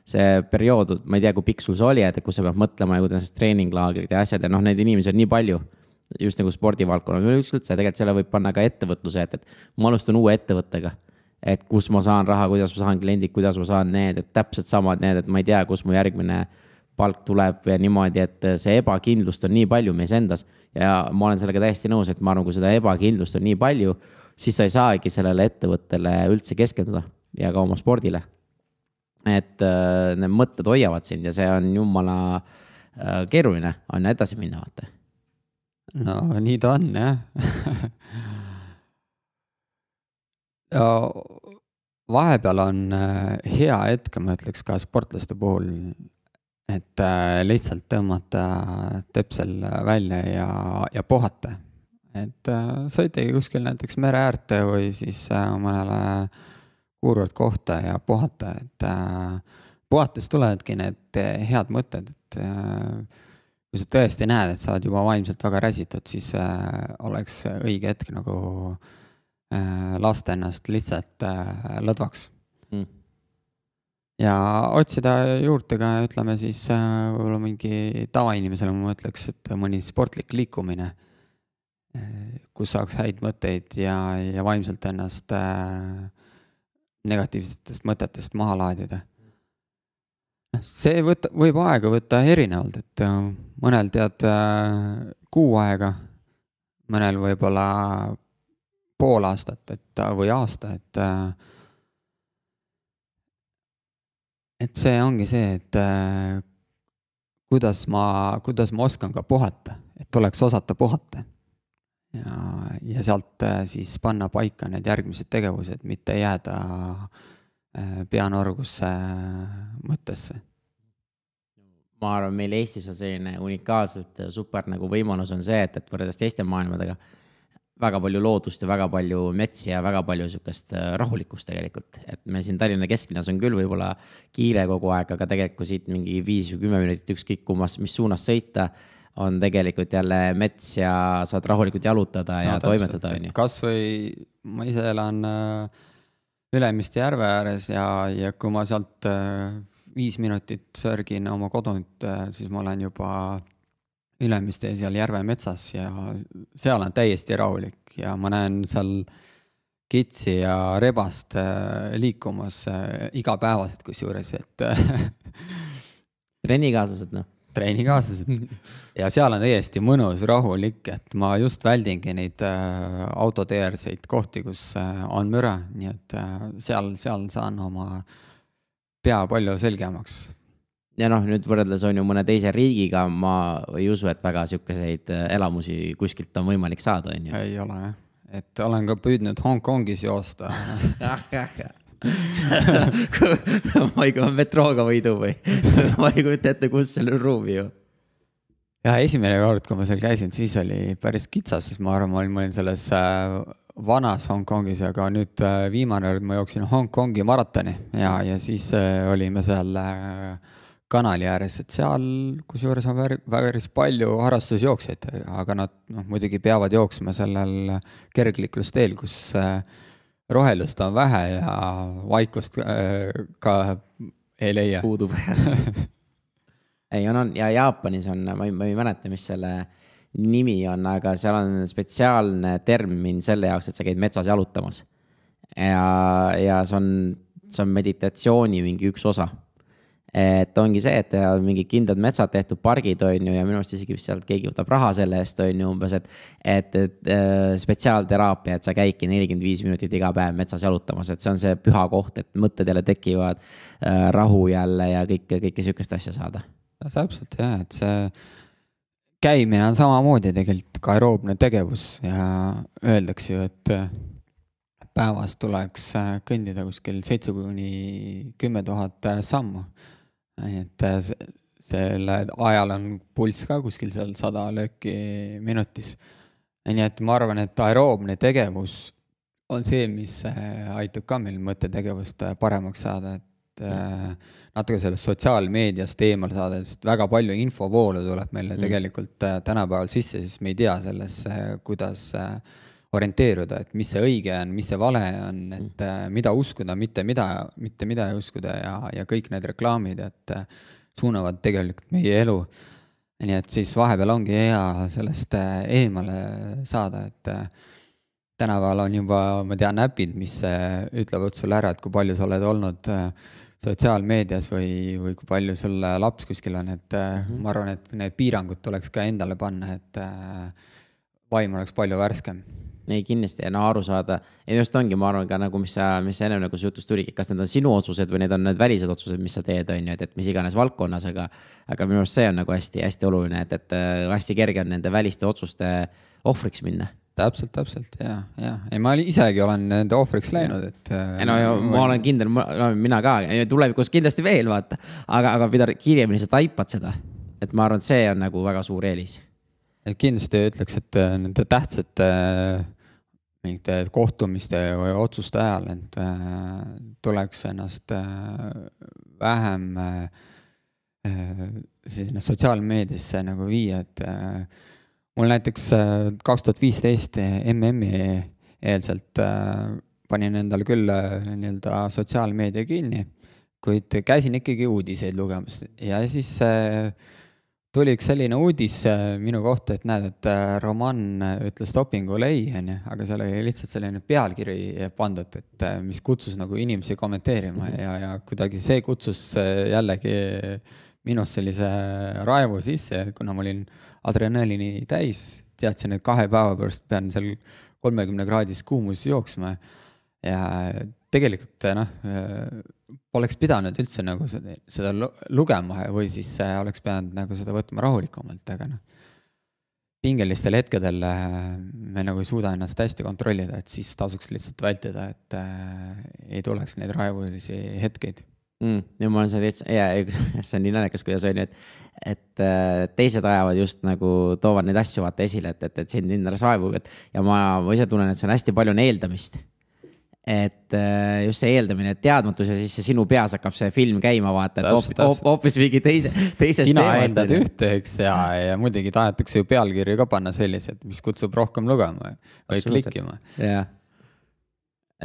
see periood, ma ei tea, kui pikk sul see oli, et kus sa pead mõtlema ja kuidas treeninglaagrid ja asjad ja noh, neid inimesi on nii palju. just nagu spordivaldkonnas, üleüldse tegelikult selle võib panna ka ettevõtluse, et, et ma alustan uue ettevõttega. Et kus ma saan raha, kuidas ma saan kliendid, kuidas ma saan need, et täpselt samad need, et ma ei tea, kus mu järgmine palk tuleb ja niimoodi, et see ebakindlust on nii palju meis endas. ja ma olen sellega täiesti nõus, et ma arvan, kui seda ebakindlust on nii palju siis sa ei saagi sellele ettevõttele üldse keskenduda ja ka oma spordile. et äh, need mõtted hoiavad sind ja see on jumala äh, keeruline, on edasi minna, vaata. no nii ta on jah ja vahepeal on äh, hea hetk, ma ütleks ka sportlaste puhul, et äh, lihtsalt tõmmata tepsel välja ja, ja puhata. Et äh, sõitagi kuskil näiteks mere äärde või siis äh, mõnele kuurvat kohta ja puhata, et äh, puhates tulevadki need head mõtted, et kui sa tõesti näed, et sa oled juba vaimselt väga räsitud, siis oleks õige hetk nagu lasta ennast lihtsalt lõdvaks mm. ja otsida juurde ka, ütleme siis võib-olla mingi tavainimesele ma mõtleks, et mõni sportlik liikumine kus saaks häid mõtteid ja, ja vaimselt ennast äh, negatiivsetest mõtetest maha laadida. noh, see võta, võib aega võtta erinevalt, et äh, mõnel tead äh, kuu aega, mõnel võib-olla pool aastat, et või aasta, et et see ongi see, et kuidas ma, kuidas ma oskan ka puhata, et tuleks osata puhata ja, ja sealt äh, siis panna paika need järgmised tegevused, mitte jääda äh, peanorgusse äh, mõttesse. ma arvan, meil Eestis on selline unikaalselt super nagu võimalus on see, et, et võrreldes teiste maailmadega väga palju loodust ja väga palju metsi ja väga palju sihukest rahulikkust tegelikult. et meil siin Tallinna kesklinnas on küll võib-olla kiire kogu aeg, aga tegelikult kui siit mingi viis või kümme minutit ükskõik kummas, mis suunas sõita on tegelikult jälle mets ja saad rahulikult jalutada ja no, toimetada, on ju. kasvõi ma ise elan äh, Ülemiste järve ääres ja, ja kui ma sealt äh, viis minutit sörgin oma kodunt, äh, siis ma olen juba Ülemiste seal järve metsas ja seal on täiesti rahulik ja ma näen seal kitsi ja rebast liikumas igapäevaselt kusjuures, et trennikaaslased, noh treenikaaslased ja seal on täiesti mõnus, rahulik, et ma just väldingi neid äh, autoteeärseid kohti, kus äh, on müra, nii et äh, seal, seal saan oma pea palju selgemaks. Ja noh, nüüd võrreldes on ju mõne teise riigiga, ma ei usu, et väga sihukeseid äh, elamusi kuskilt on võimalik saada, on ju. ei ole jah, et olen ka püüdnud Hongkongis joosta ma ei tea, metrooga võidu või ma ei kujuta ette, kus seal on ruumi ju. ja esimene kord, kui ma seal käisin, siis oli päris kitsas, sest ma arvan, ma olin, ma olin selles äh, vanas Hongkongis, aga nüüd äh, viimane kord ma jooksin Hongkongi maratoni ja, ja siis äh, olime seal kanali ääres, et seal kusjuures on päris palju harrastusjooksjaid, aga nad noh, muidugi peavad jooksma sellel kergliiklusteel, kus äh, rohelust on vähe ja vaikust äh, ka ei leia. puudub ei, on, on ja Jaapanis on, ma ei, ma ei mäleta, mis selle nimi on, aga seal on spetsiaalne termin selle jaoks, et sa käid metsas jalutamas. ja, ja see on, see on meditatsiooni mingi üks osa et ongi see, et mingid kindlad metsad tehtud, pargid on ju, ja minu arust isegi vist sealt keegi võtab raha selle eest, on ju umbes, et. et, et äh, spetsiaalteraapia, et sa käidki nelikümmend viis minutit iga päev metsas jalutamas, et see on see püha koht, et mõtted jälle tekivad äh,. rahu jälle ja kõike, kõike sihukest asja saada. täpselt jah, et see käimine on samamoodi tegelikult ka aeroobne tegevus ja öeldakse ju, et päevas tuleks äh, kõndida kuskil seitse kuni kümme tuhat äh, sammu. Et äh, selle ajal on pulss ka kuskil seal sada lööki minutis. nii et ma arvan, et aeroobne tegevus on see, mis aitab ka meil mõttetegevust paremaks saada, et natuke sellest sotsiaalmeediast eemale saada, sest väga palju infovoolu tuleb meile mm. tegelikult tänapäeval sisse, siis me ei tea sellesse, kuidas äh, orienteeruda, et mis see õige on, mis see vale on, et äh, mida uskuda, mitte mida, mitte mida ei uskuda ja, ja kõik need reklaamid, et äh, suunavad tegelikult meie elu. nii et siis vahepeal ongi hea sellest äh, eemale saada, et tänapäeval on juba, ma tean, äpid, mis ütlevad sulle ära, et kui palju sa oled olnud sotsiaalmeedias või, või kui palju sul laps kuskil on, et mm -hmm. ma arvan, et need piirangud tuleks ka endale panna, et vaim oleks palju värskem ei, kindlasti ja no aru saada. just ongi, ma arvan ka nagu, mis sa, mis ennem nagu su jutust tuligi, kas need on sinu otsused või need on need välised otsused, mis sa teed, on ju, et, et mis iganes valdkonnas, aga. aga minu arust see on nagu hästi-hästi oluline, et, et äh, hästi kerge on nende väliste otsuste ohvriks minna täpselt, täpselt ja, ja, ei ma isegi olen nende ohvriks läinud, et. Äh, no ja ma olen kindel, no mina ka, tulevikus kindlasti veel vaata, aga, aga mida kiiremini sa taipad seda, et ma arvan, et see on nagu väga suur eelis. kindlasti ütleks, et äh, nende tähtsate mingite kohtumiste või otsuste ajal, et äh, tuleks ennast äh, vähem äh, sinna sotsiaalmeediasse nagu viia, et mul näiteks kaks tuhat viisteist MM-i eelselt panin endale küll nii-öelda sotsiaalmeedia kinni, kuid käisin ikkagi uudiseid lugemas. Ja siis äh, tuli üks selline uudis äh, minu kohta, et näed, et äh, Roman äh, ütles dopingule ei, onju, aga seal oli lihtsalt selline pealkiri pandud, et mis kutsus nagu inimesi kommenteerima mm -hmm. ja, ja kuidagi see kutsus jällegi minus sellise raevu sisse, kuna ma olin adrenaliini täis, teadsin, et kahe päeva pärast pean seal kolmekümne kraadis kuumuses jooksma ja tegelikult noh, poleks pidanud üldse nagu seda, seda lugema või siis äh, oleks pidanud nagu seda võtma rahulikumalt, aga noh. pingelistel hetkedel äh, me nagu ei suuda ennast hästi kontrollida, et siis tasuks lihtsalt vältida, et äh, ei tuleks neid raevulisi hetkeid mm,. ja ma olen seda täitsa, ja see on nii naljakas, kuidas on ju, et, et äh, teised ajavad just nagu toovad neid asju vaata esile, et, et, et sind hindas raevub, et ja ma, ma ise tunnen, et see on hästi palju on eeldamist et äh, just see eeldamine, teadmatus ja siis see sinu peas hakkab see film käima, vaata, et hoopis mingi teise, teisest sina eeldad ühte, eks, ja, ja muidugi tahetakse ju pealkirju ka panna sellised, mis kutsub rohkem lugema või klikkima. jah,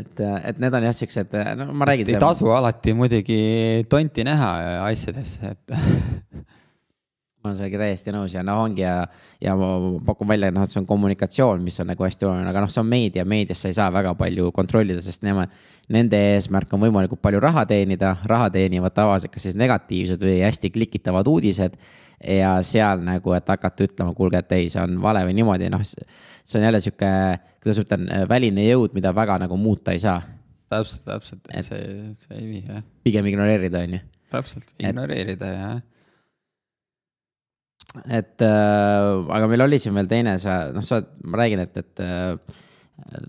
et, et need on jah, siuksed, no ma räägin. ei tasu alati muidugi tonti näha asjadesse, et ma olen sellega täiesti nõus ja noh, ongi ja, ja ma pakun välja, noh, et see on kommunikatsioon, mis on nagu hästi oluline, aga noh, see on meedia, meedias sa ei saa väga palju kontrollida, sest nemad, nende eesmärk on võimalikult palju raha teenida, raha teenivad tavaliselt kas siis negatiivsed või hästi klikitavad uudised. ja seal nagu, et hakata ütlema, kuulge, et ei, see on vale või niimoodi, noh, see on jälle sihuke, kuidas ma ütlen, väline jõud, mida väga nagu muuta ei saa. täpselt, täpselt, et see, see ei vii jah. pigem ignoreerida, on ju. täpselt, ignoreerida et... jah et äh, aga meil oli siin veel teine, sa, noh, sa, ma räägin, et, et äh,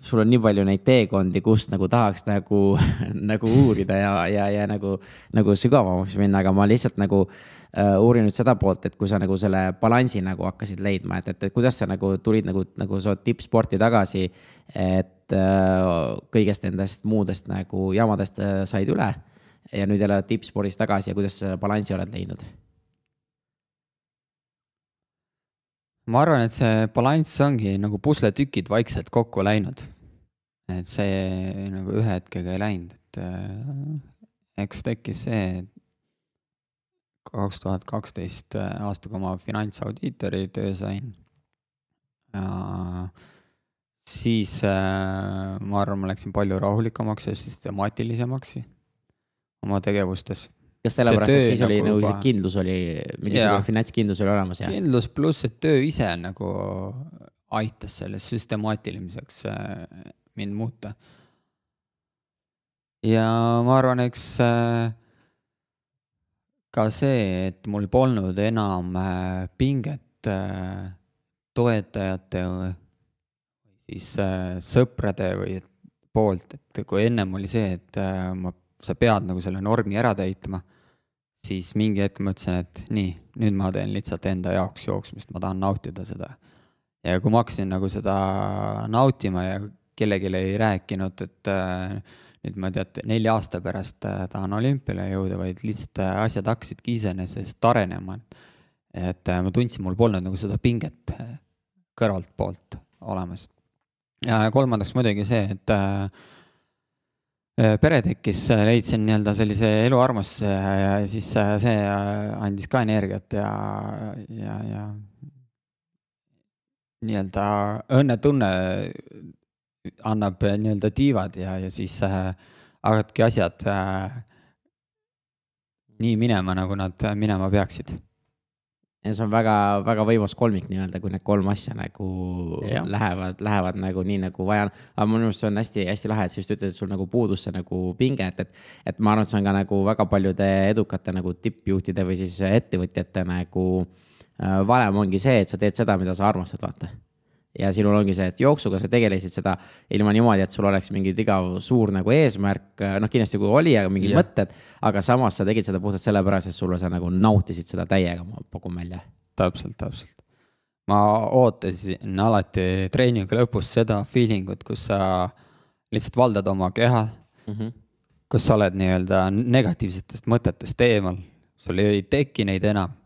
sul on nii palju neid teekondi, kust nagu tahaks nagu, nagu uurida ja, ja, ja nagu, nagu sügavamaks minna, aga ma lihtsalt nagu äh, uurin nüüd seda poolt, et kui sa nagu selle balansi nagu hakkasid leidma, et, et, et kuidas sa nagu tulid nagu, nagu sa tippsporti tagasi. et äh, kõigest nendest muudest nagu jamadest äh, said üle ja nüüd jälle tippspordis tagasi ja kuidas sa balansi oled leidnud ma arvan, et see balanss ongi nagu pusletükid vaikselt kokku läinud. et see nagu ühe hetkega ei läinud, et äh, eks tekkis see kaks tuhat kaksteist äh, aasta, kui ma finantsaudiitori töö sain. ja siis äh, ma arvan, ma läksin palju rahulikumaks ja süstemaatilisemaks oma tegevustes kas sellepärast, et siis oli nagu juba... kindlus oli, mingisugune finantskindlus oli olemas ja? kindlus pluss, et töö ise nagu aitas sellest süstemaatiliseks äh, mind muuta. ja ma arvan, eks äh, ka see, et mul polnud enam äh, pinget toetajate või siis sõprade või poolt, et kui ennem oli see, et ma, sa pead nagu selle normi ära täitma, siis mingi hetk mõtlesin, et nii, nüüd ma teen lihtsalt enda jaoks jooksmist, ma tahan nautida seda. ja kui ma hakkasin nagu seda nautima ja kellelegi ei rääkinud, et äh, nüüd ma tead, nelja aasta pärast äh, tahan olümpiale jõuda, vaid lihtsalt äh, asjad hakkasidki iseenesest arenema. et äh, ma tundsin, mul polnud nagu seda pinget äh, kõrvaltpoolt olemas. ja kolmandaks muidugi see, et pere tekkis, leidsin nii-öelda sellise eluarmastuse ja, siis äh, see äh, andis ka energiat ja, ja, ja nii-öelda õnnetunne annab nii-öelda tiivad ja, ja siis äh, hakkadki asjad äh, nii minema, nagu nad minema peaksid ja see on väga-väga võimas kolmik nii-öelda, kui need kolm asja nagu ja. lähevad, lähevad nagu nii nagu vaja aga minu arust see on hästi-hästi lahe, et sa just ütled, et sul nagu puudus see nagu pinge, et, et, et ma arvan, et see on ka nagu väga paljude edukate nagu tippjuhtide või siis ettevõtjate nagu äh, valem ongi see, et sa teed seda, mida sa armastad, vaata ja sinul ongi see, et jooksuga sa tegelesid seda ilma niimoodi, et sul oleks mingi igav suur nagu eesmärk, noh, kindlasti kui oli, aga mingid yeah. mõtted. aga samas sa tegid seda puhtalt sellepärast, et sulle sa nagu nautisid seda täiega, ma pakun välja. täpselt, täpselt. ma ootasin alati treeningu lõpus seda feeling ut, kus sa lihtsalt valdad oma keha mm. -hmm. kus sa oled nii-öelda negatiivsetest mõtetest eemal, sul ei teki neid enam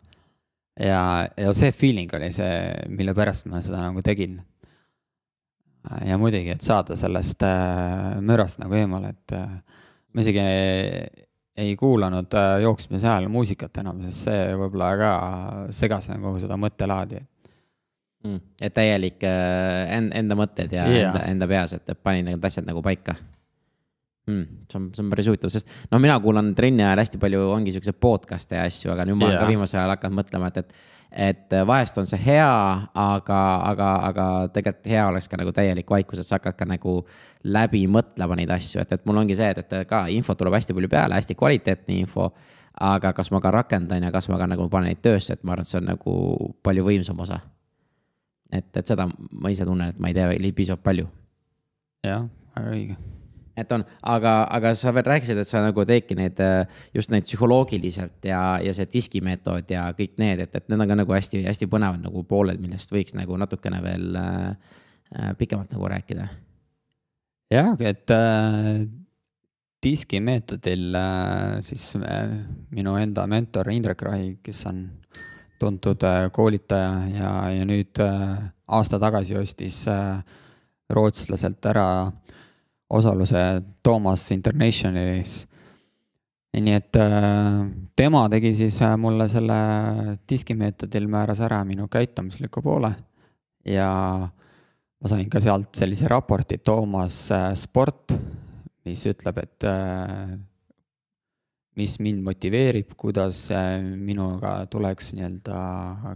ja, ja see feeling oli see, mille pärast ma seda nagu tegin. ja muidugi, et saada sellest äh, mürast nagu eemale, et äh, ma isegi ei, ei kuulanud äh, jooksmise ajal muusikat enam, sest see võib-olla ka segas nagu seda mõttelaadi mm,. et täielik äh, enda mõtted ja yeah. enda, enda peas, et pani need asjad nagu paika mm,. see on, see on päris huvitav, sest noh, mina kuulan trenni ajal hästi palju ongi siukseid podcast'e ja asju, aga nüüd ma yeah. ka viimasel ajal hakanud mõtlema, et, et. et vahest on see hea, aga, aga, aga tegelikult hea oleks ka nagu täielik vaikus, et sa hakkad ka nagu läbi mõtlema neid asju, et, et mul ongi see, et, et ka infot tuleb hästi palju peale, hästi kvaliteetne info. aga kas ma ka rakendan ja kas ma ka nagu panen neid töösse, et ma arvan, et see on nagu palju võimsam osa. et, et seda ma ise tunnen, et ma ei tea piisavalt palju. jah, väga õige et on, aga, aga sa veel rääkisid, et sa nagu teedki neid just neid psühholoogiliselt ja, ja see diskimeetod ja kõik need, et, et need on ka nagu hästi-hästi põnevad nagu pooled, millest võiks nagu natukene veel äh, pikemalt nagu rääkida. jah, et äh, diskimeetodil äh, siis äh, minu enda mentor Indrek Rahi, kes on tuntud äh, koolitaja ja, ja nüüd äh, aasta tagasi ostis äh, rootslaselt ära äh, osaluse Toomas Internationalis. nii et äh, tema tegi siis äh, mulle selle diskimeetodil, määras ära minu käitumusliku poole ja ma sain ka sealt sellise raporti Toomas äh, Sport, mis ütleb, et mis mind motiveerib, kuidas minuga tuleks nii-öelda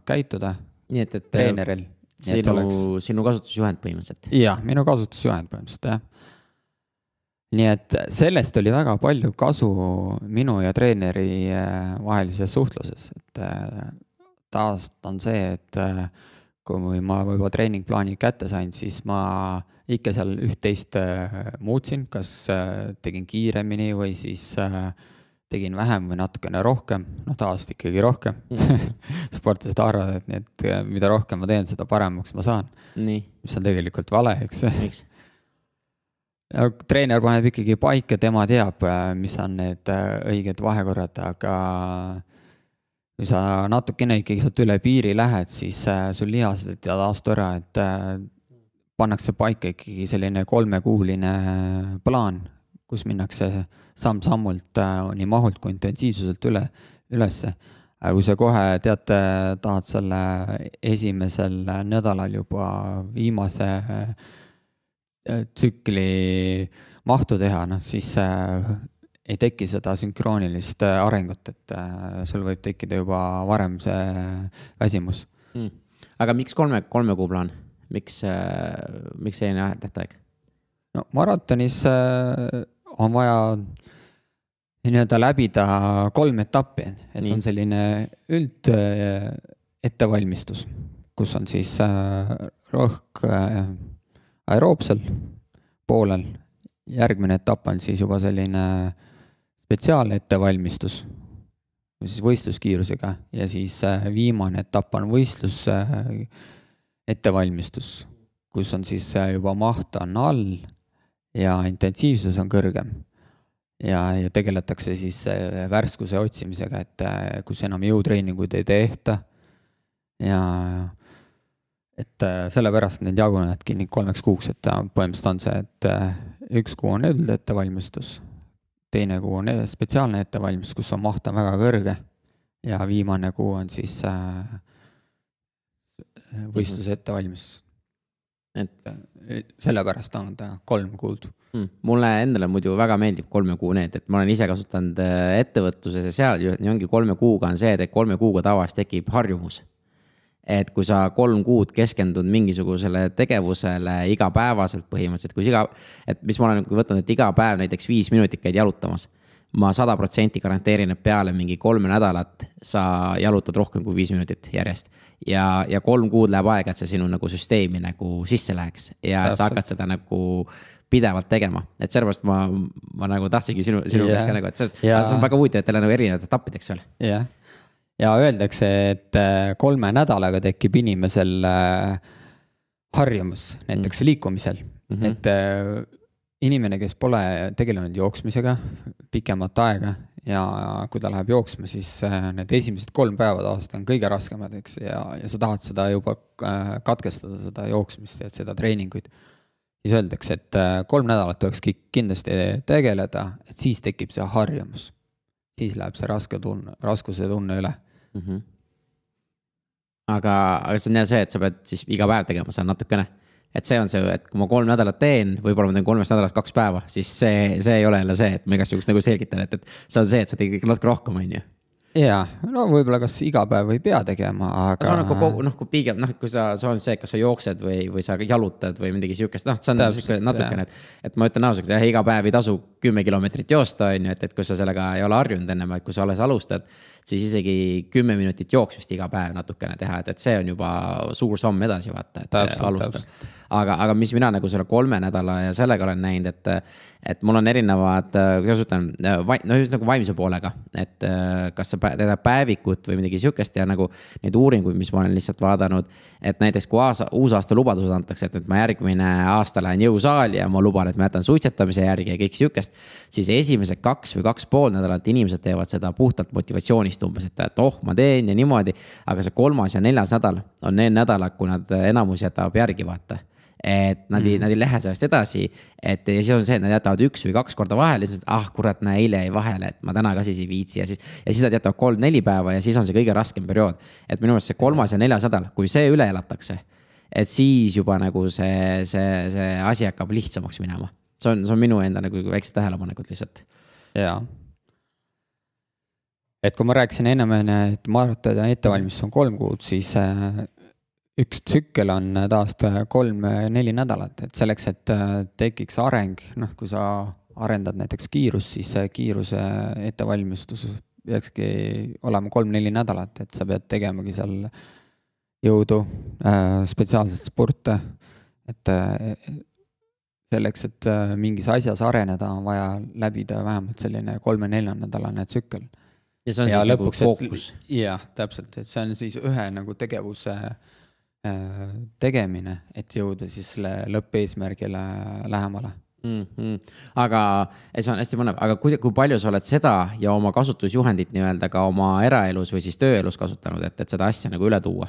käituda. nii et, et treeneril. sinu, oleks... sinu kasutusjuhend põhimõtteliselt? jah, minu kasutusjuhend põhimõtteliselt jah nii et sellest oli väga palju kasu minu ja treeneri äh, vahelises suhtluses, et äh, taas on see, et äh, kui ma võib-olla treeningplaani kätte sain, siis ma ikka seal üht-teist muutsin, kas tegin kiiremini või siis tegin vähem või natukene rohkem, noh tavaliselt ikkagi rohkem mm. sportlased arvavad, et et mida rohkem ma teen, seda paremaks ma saan. mis on tegelikult vale, eks. miks? Treener paneb ikkagi paika, tema teab, äh, mis on need äh, õiged vahekorrad, aga kui sa natukene ikkagi sealt üle piiri lähed, siis äh, sul lihased ei taastu ära, et pannakse paika ikkagi selline kolmekuuline plaan, kus minnakse samm-sammult nii mahult kui intensiivsuselt üle, ülesse. aga kui sa kohe tead, tahad selle esimesel nädalal juba viimase Äh, tsükli mahtu teha, noh siis äh, ei teki seda sünkroonilist äh, arengut, et sul võib tekkida juba varem see väsimus mm.. aga miks kolme, kolme kuu plaan, miks, miks selline tähtaeg? no maratonis on vaja nii-öelda läbida kolm etappi, et Nii. on selline üld ettevalmistus, kus on siis rõhk aeroobsel poolel. Järgmine etapp on siis juba selline spetsiaalettevalmistus, siis võistluskiirusega. Ja siis äh, viimane etapp on võistlus äh, ettevalmistus, kus on siis äh, juba maht on all ja intensiivsus on kõrgem. ja, ja tegeletakse siis värskuse otsimisega, et kus enam jõutreeninguid ei tehta. Ja et sellepärast need jagunevadki nii kolmeks kuuks, et põhimõtteliselt on see, et üks kuu on üldettevalmistus teine kuu on spetsiaalne ettevalmistus, kus on maht on väga kõrge ja viimane kuu on siis äh, võistluse ettevalmistus. et äh, sellepärast on ta kolm kuud. Mm.. mulle endale muidu väga meeldib kolme kuu need, et ma olen ise kasutanud äh, ettevõtluses ja seal ju ongi kolme kuuga on see, et kolme kuuga tavaliselt tekib harjumus et kui sa kolm kuud keskendud mingisugusele tegevusele igapäevaselt põhimõtteliselt, kui iga, et mis ma olen võtnud, et iga päev näiteks viis minutit käid jalutamas. ma sada protsenti garanteerin, et peale mingi kolme nädalat sa jalutad rohkem kui viis minutit järjest. ja, ja kolm kuud läheb aega, et see sinu nagu süsteemi nagu sisse läheks ja et sa hakkad seda nagu pidevalt tegema, et sellepärast ma, ma nagu tahtsingi sinu, sinu käest yeah. ka nagu, et sellest yeah., see on väga huvitav, et teil on nagu erinevad etappideks veel. jah yeah ja öeldakse, et äh, kolme nädalaga tekib inimesel äh, harjumus näiteks mm. liikumisel mm, -hmm. et äh, inimene, kes pole tegelenud jooksmisega pikemat aega ja kui ta läheb jooksma, siis need esimesed kolm päeva tavaliselt on kõige raskemad, eks, ja, ja sa tahad seda juba katkestada, seda jooksmist ja seda treeninguid. siis öeldakse, et kolm nädalat tuleks kindlasti tegeleda, et siis tekib see harjumus. siis läheb see raske tunne, raskuse tunne üle mm. -hmm. aga, aga see on jälle see, et sa pead siis iga päev tegema seal natukene. et see on see, et kui ma kolm nädalat teen, võib-olla ma teen kolmest nädalast kaks päeva, siis see, see ei ole jälle see, et ma igaks juhuks nagu selgitan, et, et see on see, et sa ikka natuke rohkem, on ju jaa, no võib-olla kas iga päev ei pea tegema, aga. see on nagu kogu, noh, kui pigem noh, kui sa, see on see, kas sa jooksed või, või sa jalutad või midagi sihukest, noh, see on sihuke natukene, et. et ma ütlen ausalt, jah, iga päev ei tasu kümme kilomeetrit joosta, on ju, et, et kui sa sellega ei ole harjunud ennem, et kui sa alles alustad siis isegi kümme minutit jooksmist iga päev natukene teha, et, et see on juba suur samm edasi, vaata, et täpselt, alustada. Aga, aga mis mina nagu selle kolme nädala ja sellega olen näinud, et, et mul on erinevad, kuidas ütlen, no just nagu vaimse poolega, et kas sa teed päevikut või midagi sihukest ja nagu neid uuringuid, mis ma olen lihtsalt vaadanud. et näiteks kui aasta, uusaasta lubadused antakse, et nüüd ma järgmine aasta lähen jõusaali ja ma luban, et ma jätan suitsetamise järgi ja kõik sihukest. siis esimesed kaks või kaks pool nädalat inimesed teevad seda puhtalt motivatsioonist umbes, et, et oh, ma teen ja niimoodi. aga see kolmas ja neljas nädal on need nädalad, kui nad enamus jätab järgi, vaata et nad ei mm., nad ei lähe sellest edasi. et ja siis on see, et nad jätavad üks või kaks korda vahele, siis ah kurat, näe eile jäi vahele, et ma täna ka siis ei viitsi ja siis. ja siis nad jätavad kolm-neli päeva ja siis on see kõige raskem periood. et minu meelest see kolmas ja neljas nädal, kui see üle elatakse. et siis juba nagu see, see, see asi hakkab lihtsamaks minema. see on, see on minu enda nagu väiksed tähelepanekud lihtsalt. jaa et kui ma rääkisin ennem, et maratoni ettevalmistus on kolm kuud, siis äh, üks tsükkel on tavaliselt kolm-neli nädalat, et selleks, et äh, tekiks areng, noh, kui sa arendad näiteks kiirust, siis kiiruse ettevalmistus peakski olema kolm-neli nädalat, et sa pead tegemagi seal jõudu, äh, spetsiaalseid sporte, et selleks, et mingis asjas areneda, on vaja läbida vähemalt selline kolme-neljanädalane tsükkel ja see on ja siis nagu fookus. jah, täpselt, et see on siis ühe nagu tegevuse äh, tegemine, et jõuda siis selle lõppeesmärgile lähemale mm. -hmm. aga see on hästi põnev, aga kui, kui palju sa oled seda ja oma kasutusjuhendit nii-öelda ka oma eraelus või siis tööelus kasutanud, et, et seda asja nagu üle tuua?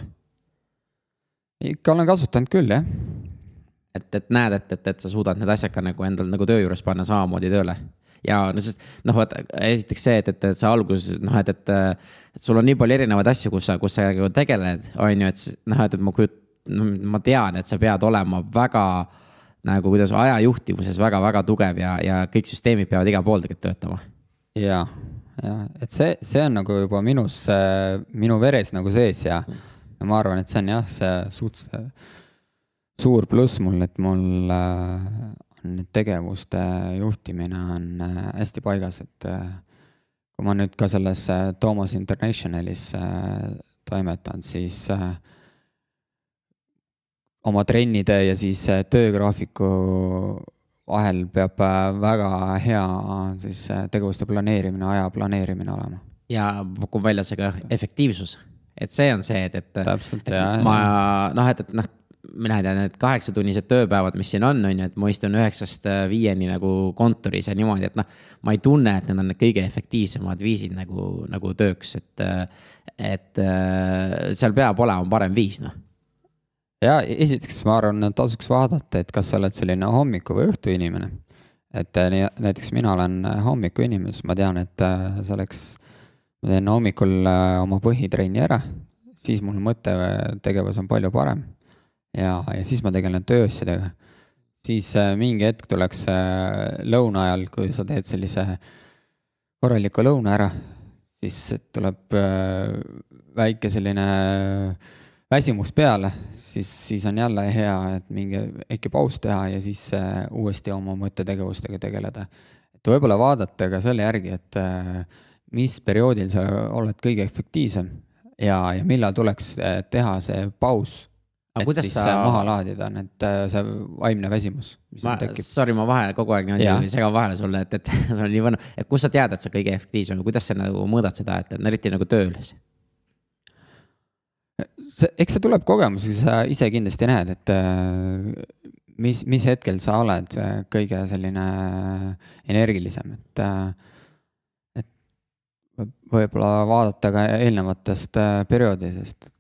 ikka olen kasutanud küll, jah. et, et näed, et, et, et sa suudad need asjad ka nagu endal nagu töö juures panna samamoodi tööle ja no sest noh, vot esiteks see, et, et, et sa alguses noh, et, et, et sul on nii palju erinevaid asju, kus sa, kus sa tegeled, on ju, et noh, et, ma kujut-, ma tean, et sa pead olema väga nagu kuidas aja juhtimuses väga-väga tugev ja, ja kõik süsteemid peavad igal pool tegelikult töötama. ja, ja et see, see on nagu juba minus, minu veres nagu sees ja, ja ma arvan, et see on jah, see suhteliselt suur pluss mul, et mul äh, nüüd tegevuste juhtimine on äh, hästi paigas, et äh, kui ma nüüd ka selles äh, Toomas Internationalis toimetan, siis oma trennide ja siis töögraafiku vahel peab äh, väga hea siis äh, tegevuste planeerimine, aja planeerimine olema. ja pakub välja see ka efektiivsus, et see on see, et, et. täpselt, jah. ma noh, et, et noh mina ei tea, need kaheksatunnised tööpäevad, mis siin on, on ju, et ma istun üheksast viieni nagu kontoris ja niimoodi, et noh. ma ei tunne, et need on need kõige efektiivsemad viisid nagu, nagu tööks, et, et seal peab olema parem viis, noh ja esiteks ma arvan, tasuks vaadata, et kas sa oled selline hommiku või õhtu inimene. et äh, näiteks mina olen äh, hommiku inimene, siis ma tean, et äh, selleks, ma teen hommikul oma põhitrenni ära, siis mul mõttetegevus on palju parem. Ja, ja siis ma tegelen tööasjadega. siis mingi hetk tuleks lõuna ajal, kui sa teed sellise korraliku lõuna ära, siis tuleb väike selline väsimus peale, siis, siis on jälle hea, et mingi väike paus teha ja siis äh, uuesti oma mõttetegevustega tegeleda. et võib-olla vaadata ka selle järgi, et äh, mis perioodil sa oled kõige efektiivsem ja, ja millal tuleks äh, teha see paus. Et siis sa... maha laadida need, see vaimne väsimus, mis ma, tekib. Sorry, ma vahele kogu aeg niimoodi segan vahele sulle, et, et sul on nii mõnus, et kust sa tead, et sa kõige efektiivsem, kuidas sa nagu mõõdad seda, et, et eriti nagu tööl? See, eks see tuleb kogemusega, sa ise kindlasti näed, et äh, mis, mis hetkel sa oled äh, kõige selline energilisem, et, äh, et võib-olla vaadata ka eelnevatest perioodidest,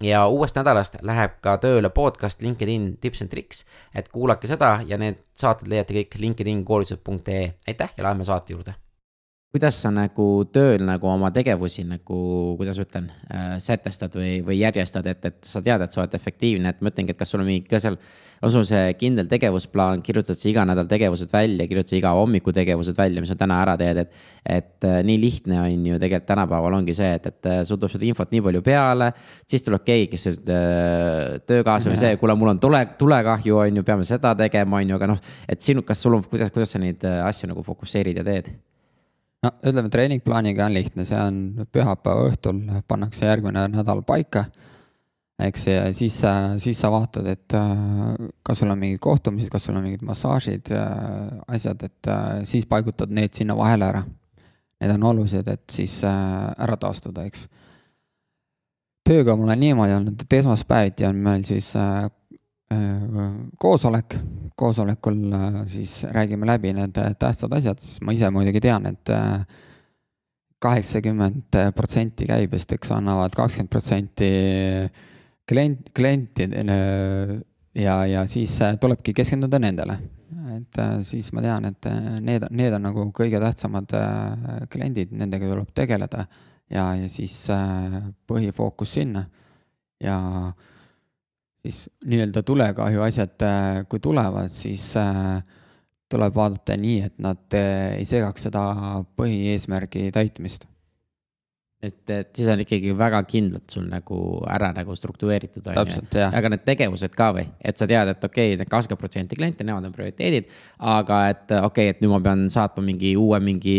ja uuest nädalast läheb ka tööle podcast LinkedIn tips and tricks, et kuulake seda ja need saated leiate kõik LinkedIn koolitused.ee, aitäh ja läheme saate juurde kuidas sa nagu tööl nagu oma tegevusi nagu, kuidas ma ütlen äh,, sätestad või, või järjestad, et, et sa tead, et sa oled efektiivne, et ma ütlengi, et kas sul on mingi ka seal. on sul see kindel tegevusplaan, kirjutad sa iga nädal tegevused välja, kirjutad sa iga hommiku tegevused välja, mis sa täna ära teed, et. et äh, nii lihtne on ju tegelikult tänapäeval ongi see, et, et äh, sul tuleb seda infot nii palju peale. siis tuleb keegi, kes ütleb äh, töökaaslane või see, kuule, mul on tule, tulekahju, on ju, peame seda tegema, on ju, aga noh. et sinu, kas sul on, kuidas, kuidas sa neid äh, asju nagu fokusseerid ja teed? No ütleme, treeningplaaniga on lihtne, see on pühapäeva õhtul pannakse järgmine nädal paika. eks ja siis sa, siis sa vaatad, et äh, kas sul on mingid kohtumised, kas sul on mingid massaažid, äh, asjad, et äh, siis paigutad need sinna vahele ära. Need on olulised, et siis ära taastuda, eks. tööga mul on niimoodi olnud, et esmaspäeviti on meil siis koosolek, koosolekul äh, siis räägime läbi need tähtsad asjad, siis ma ise muidugi tean, et äh, kaheksakümmend protsenti käibest, eks annavad kakskümmend protsenti klient, klientidele ja, ja siis äh, tulebki keskenduda nendele. et siis ma tean, et need, need on nagu kõige tähtsamad kliendid, nendega tuleb tegeleda ja, ja siis põhifookus sinna. Ja äh, siis nii-öelda tulekahju asjad, äh, kui tulevad, siis äh, tuleb vaadata nii, et nad äh, ei segaks seda põhieesmärgi täitmist. Et, et siis on ikkagi väga kindlalt sul nagu ära nagu struktureeritud. aga need tegevused ka või, et sa tead, et okei okay,, need kakskümmend protsenti kliente, nemad on prioriteedid. aga et okei okay,, et nüüd ma pean saatma mingi uue, mingi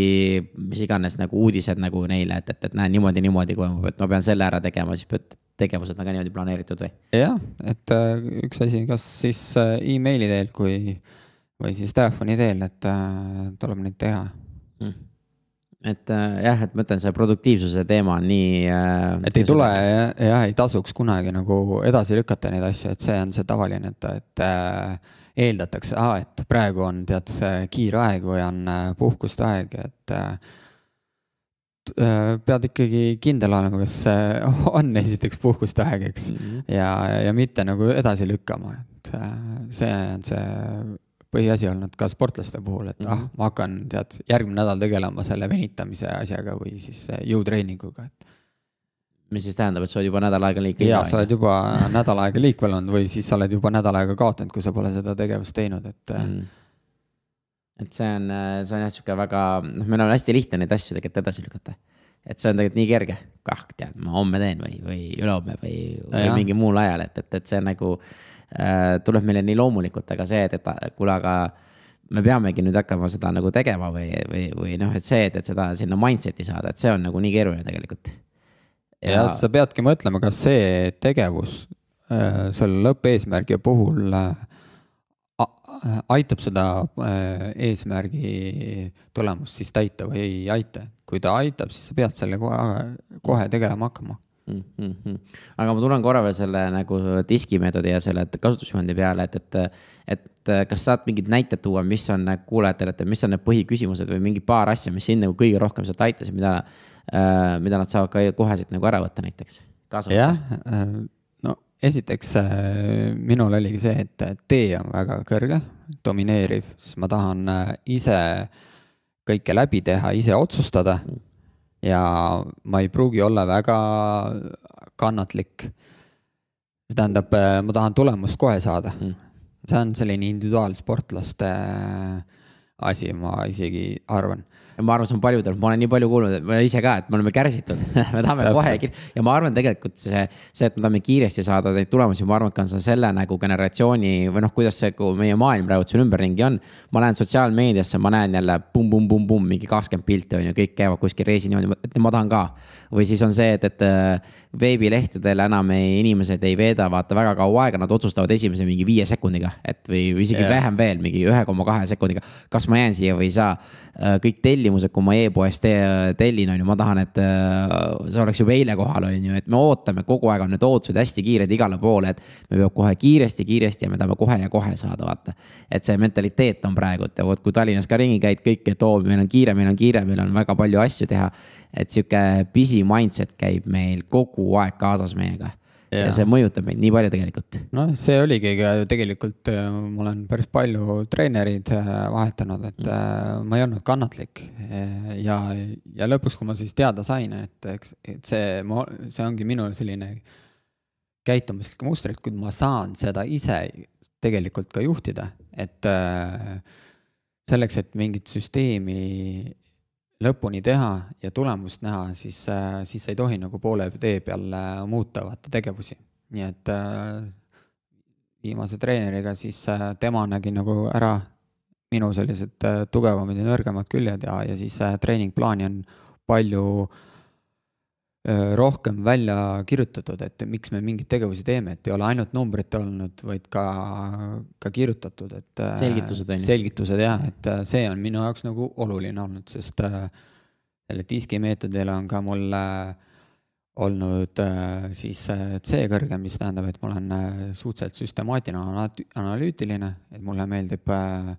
mis iganes nagu uudised nagu neile, et, et, et näe niimoodi, niimoodi toimub, et ma pean selle ära tegema, siis pead tegevused on ka niimoodi planeeritud või? jah, et äh, üks asi, kas siis äh, emaili teel kui, või siis telefoni teel, et äh, tuleb neid teha hmm et jah, et ma ütlen, see produktiivsuse teema on nii äh,. et ei tule jah ja,, ei tasuks kunagi nagu edasi lükata neid asju, et see on see tavaline, et, et äh, eeldatakse, et praegu on tead kiire aeg või on puhkuste aeg, et äh, Äh, pead ikkagi kindel olema, kas on esiteks puhkuste aeg, eks mm. -hmm. ja, ja mitte nagu edasi lükkama, et äh, see on see põhiasi olnud ka sportlaste puhul, et mm -hmm. ah, ma hakkan, tead, järgmine nädal tegelema selle venitamise asjaga või siis jõutreeninguga, et. mis siis tähendab, et sa oled juba nädal aega liikvel? jaa, sa oled juba nädal aega liikvel olnud või siis sa oled juba nädal aega kaotanud, kui sa pole seda tegevust teinud, et mm. -hmm et see on, see on jah sihuke väga, noh, meil on hästi lihtne neid asju tegelikult edasi lükata. et see on tegelikult nii kerge, kah tead, ma homme teen või, või ülehomme või, või mingil muul ajal, et, et, et see nagu äh, tuleb meile nii loomulikult, aga see, et, et kuule, aga me peamegi nüüd hakkama seda nagu tegema või, või, või noh, et see, et, et seda sinna mindset'i saada, et see on nagu nii keeruline tegelikult. ja sa peadki mõtlema, kas see tegevus äh, selle lõppeesmärgi puhul äh, aitab seda äh, eesmärgi tulemust siis täita või ei aita. kui ta aitab, siis sa pead selle kohe, kohe tegelema hakkama. Mm. -hmm. aga ma tulen korra veel selle nagu diskimeetodi ja selle kasutusjuhendi peale, et, et, et kas saad mingid näited tuua, mis on kuulajatele, et mis on need põhiküsimused või mingi paar asja, mis sind nagu kõige rohkem sealt aitasid, mida äh,, mida nad saavad ka kohe siit nagu ära võtta näiteks? jah, no esiteks äh, minul oligi see, et tee on väga kõrge, domineeriv, siis ma tahan äh, ise kõike läbi teha, ise otsustada. Ja ma ei pruugi olla väga kannatlik. see tähendab, äh, ma tahan tulemust kohe saada. see on selline individuaalsportlaste äh, asi, ma isegi arvan ja ma arvan, see on paljudel, ma olen nii palju kuulnud, et ma ise ka, et me oleme kärsitud me tahame kohe ja ma arvan tegelikult see, see, et me tahame kiiresti saada neid tulemusi, ma arvan, et ka on see selle nagu generatsiooni või noh, kuidas see kui meie maailm praegu siin ümberringi on. ma lähen sotsiaalmeediasse, ma näen jälle pumm-pumm-pumm-pumm, mingi kakskümmend pilti on ju, kõik käivad kuskil reisil niimoodi, et ma tahan ka. või siis on see, et, et äh, veebilehtedel enam ei, inimesed ei veeda vaata väga kaua aega, nad otsustavad esimese mingi viie sekundiga, et või isegi yeah. vähem veel, mingi ühe koma kahe sekundiga. kas ma jään siia või ei saa. kõik tellimused, kui ma e-poest te- tellin, on ju, ma tahan, et äh, see oleks juba eile kohal, on ju, et me ootame, kogu aeg on need ootused hästi kiired igale poole, et. me peame kohe kiiresti, kiiresti ja me tahame kohe ja kohe saada, vaata. et see mentaliteet on praegu, et vot kui Tallinnas ka ringi käid, kõik, et oo, meil on kiire, meil on kiire, meil on väga palju asju teha. et sihuke busy mindset käib meil kogu aeg kaasas meiega. Ja Jaa. see mõjutab meid nii palju tegelikult. noh, see oligi ka tegelikult, äh, ma olen päris palju treenereid äh, vahetanud, et äh, ma ei olnud kannatlik. ja, ja lõpuks, kui ma siis teada sain, et, eks- et see, ma, see ongi minu selline käitumuslik muster, et kui ma saan seda ise tegelikult ka juhtida, et selleks, et mingit süsteemi lõpuni teha ja tulemust näha, siis, siis ei tohi nagu poole tee peal äh, muuta vaata tegevusi. nii et äh, viimase treeneriga, siis äh, tema nägi nagu ära minu sellised äh, tugevamad ja nõrgemad küljed ja, ja siis äh, treeningplaani on palju äh, rohkem välja kirjutatud, et miks me mingeid tegevusi teeme, et ei ole ainult numbrid olnud, vaid ka, ka kirjutatud, et. äh, Selgitused, on ju. selgitused jah, et äh, see on minu jaoks nagu oluline olnud, sest äh, selle diskimeetodil on ka mul äh, olnud äh, siis äh, C kõrge, mis tähendab, et ma olen äh, suhteliselt süstemaatiline, ana- analüütiline, et mulle meeldib äh,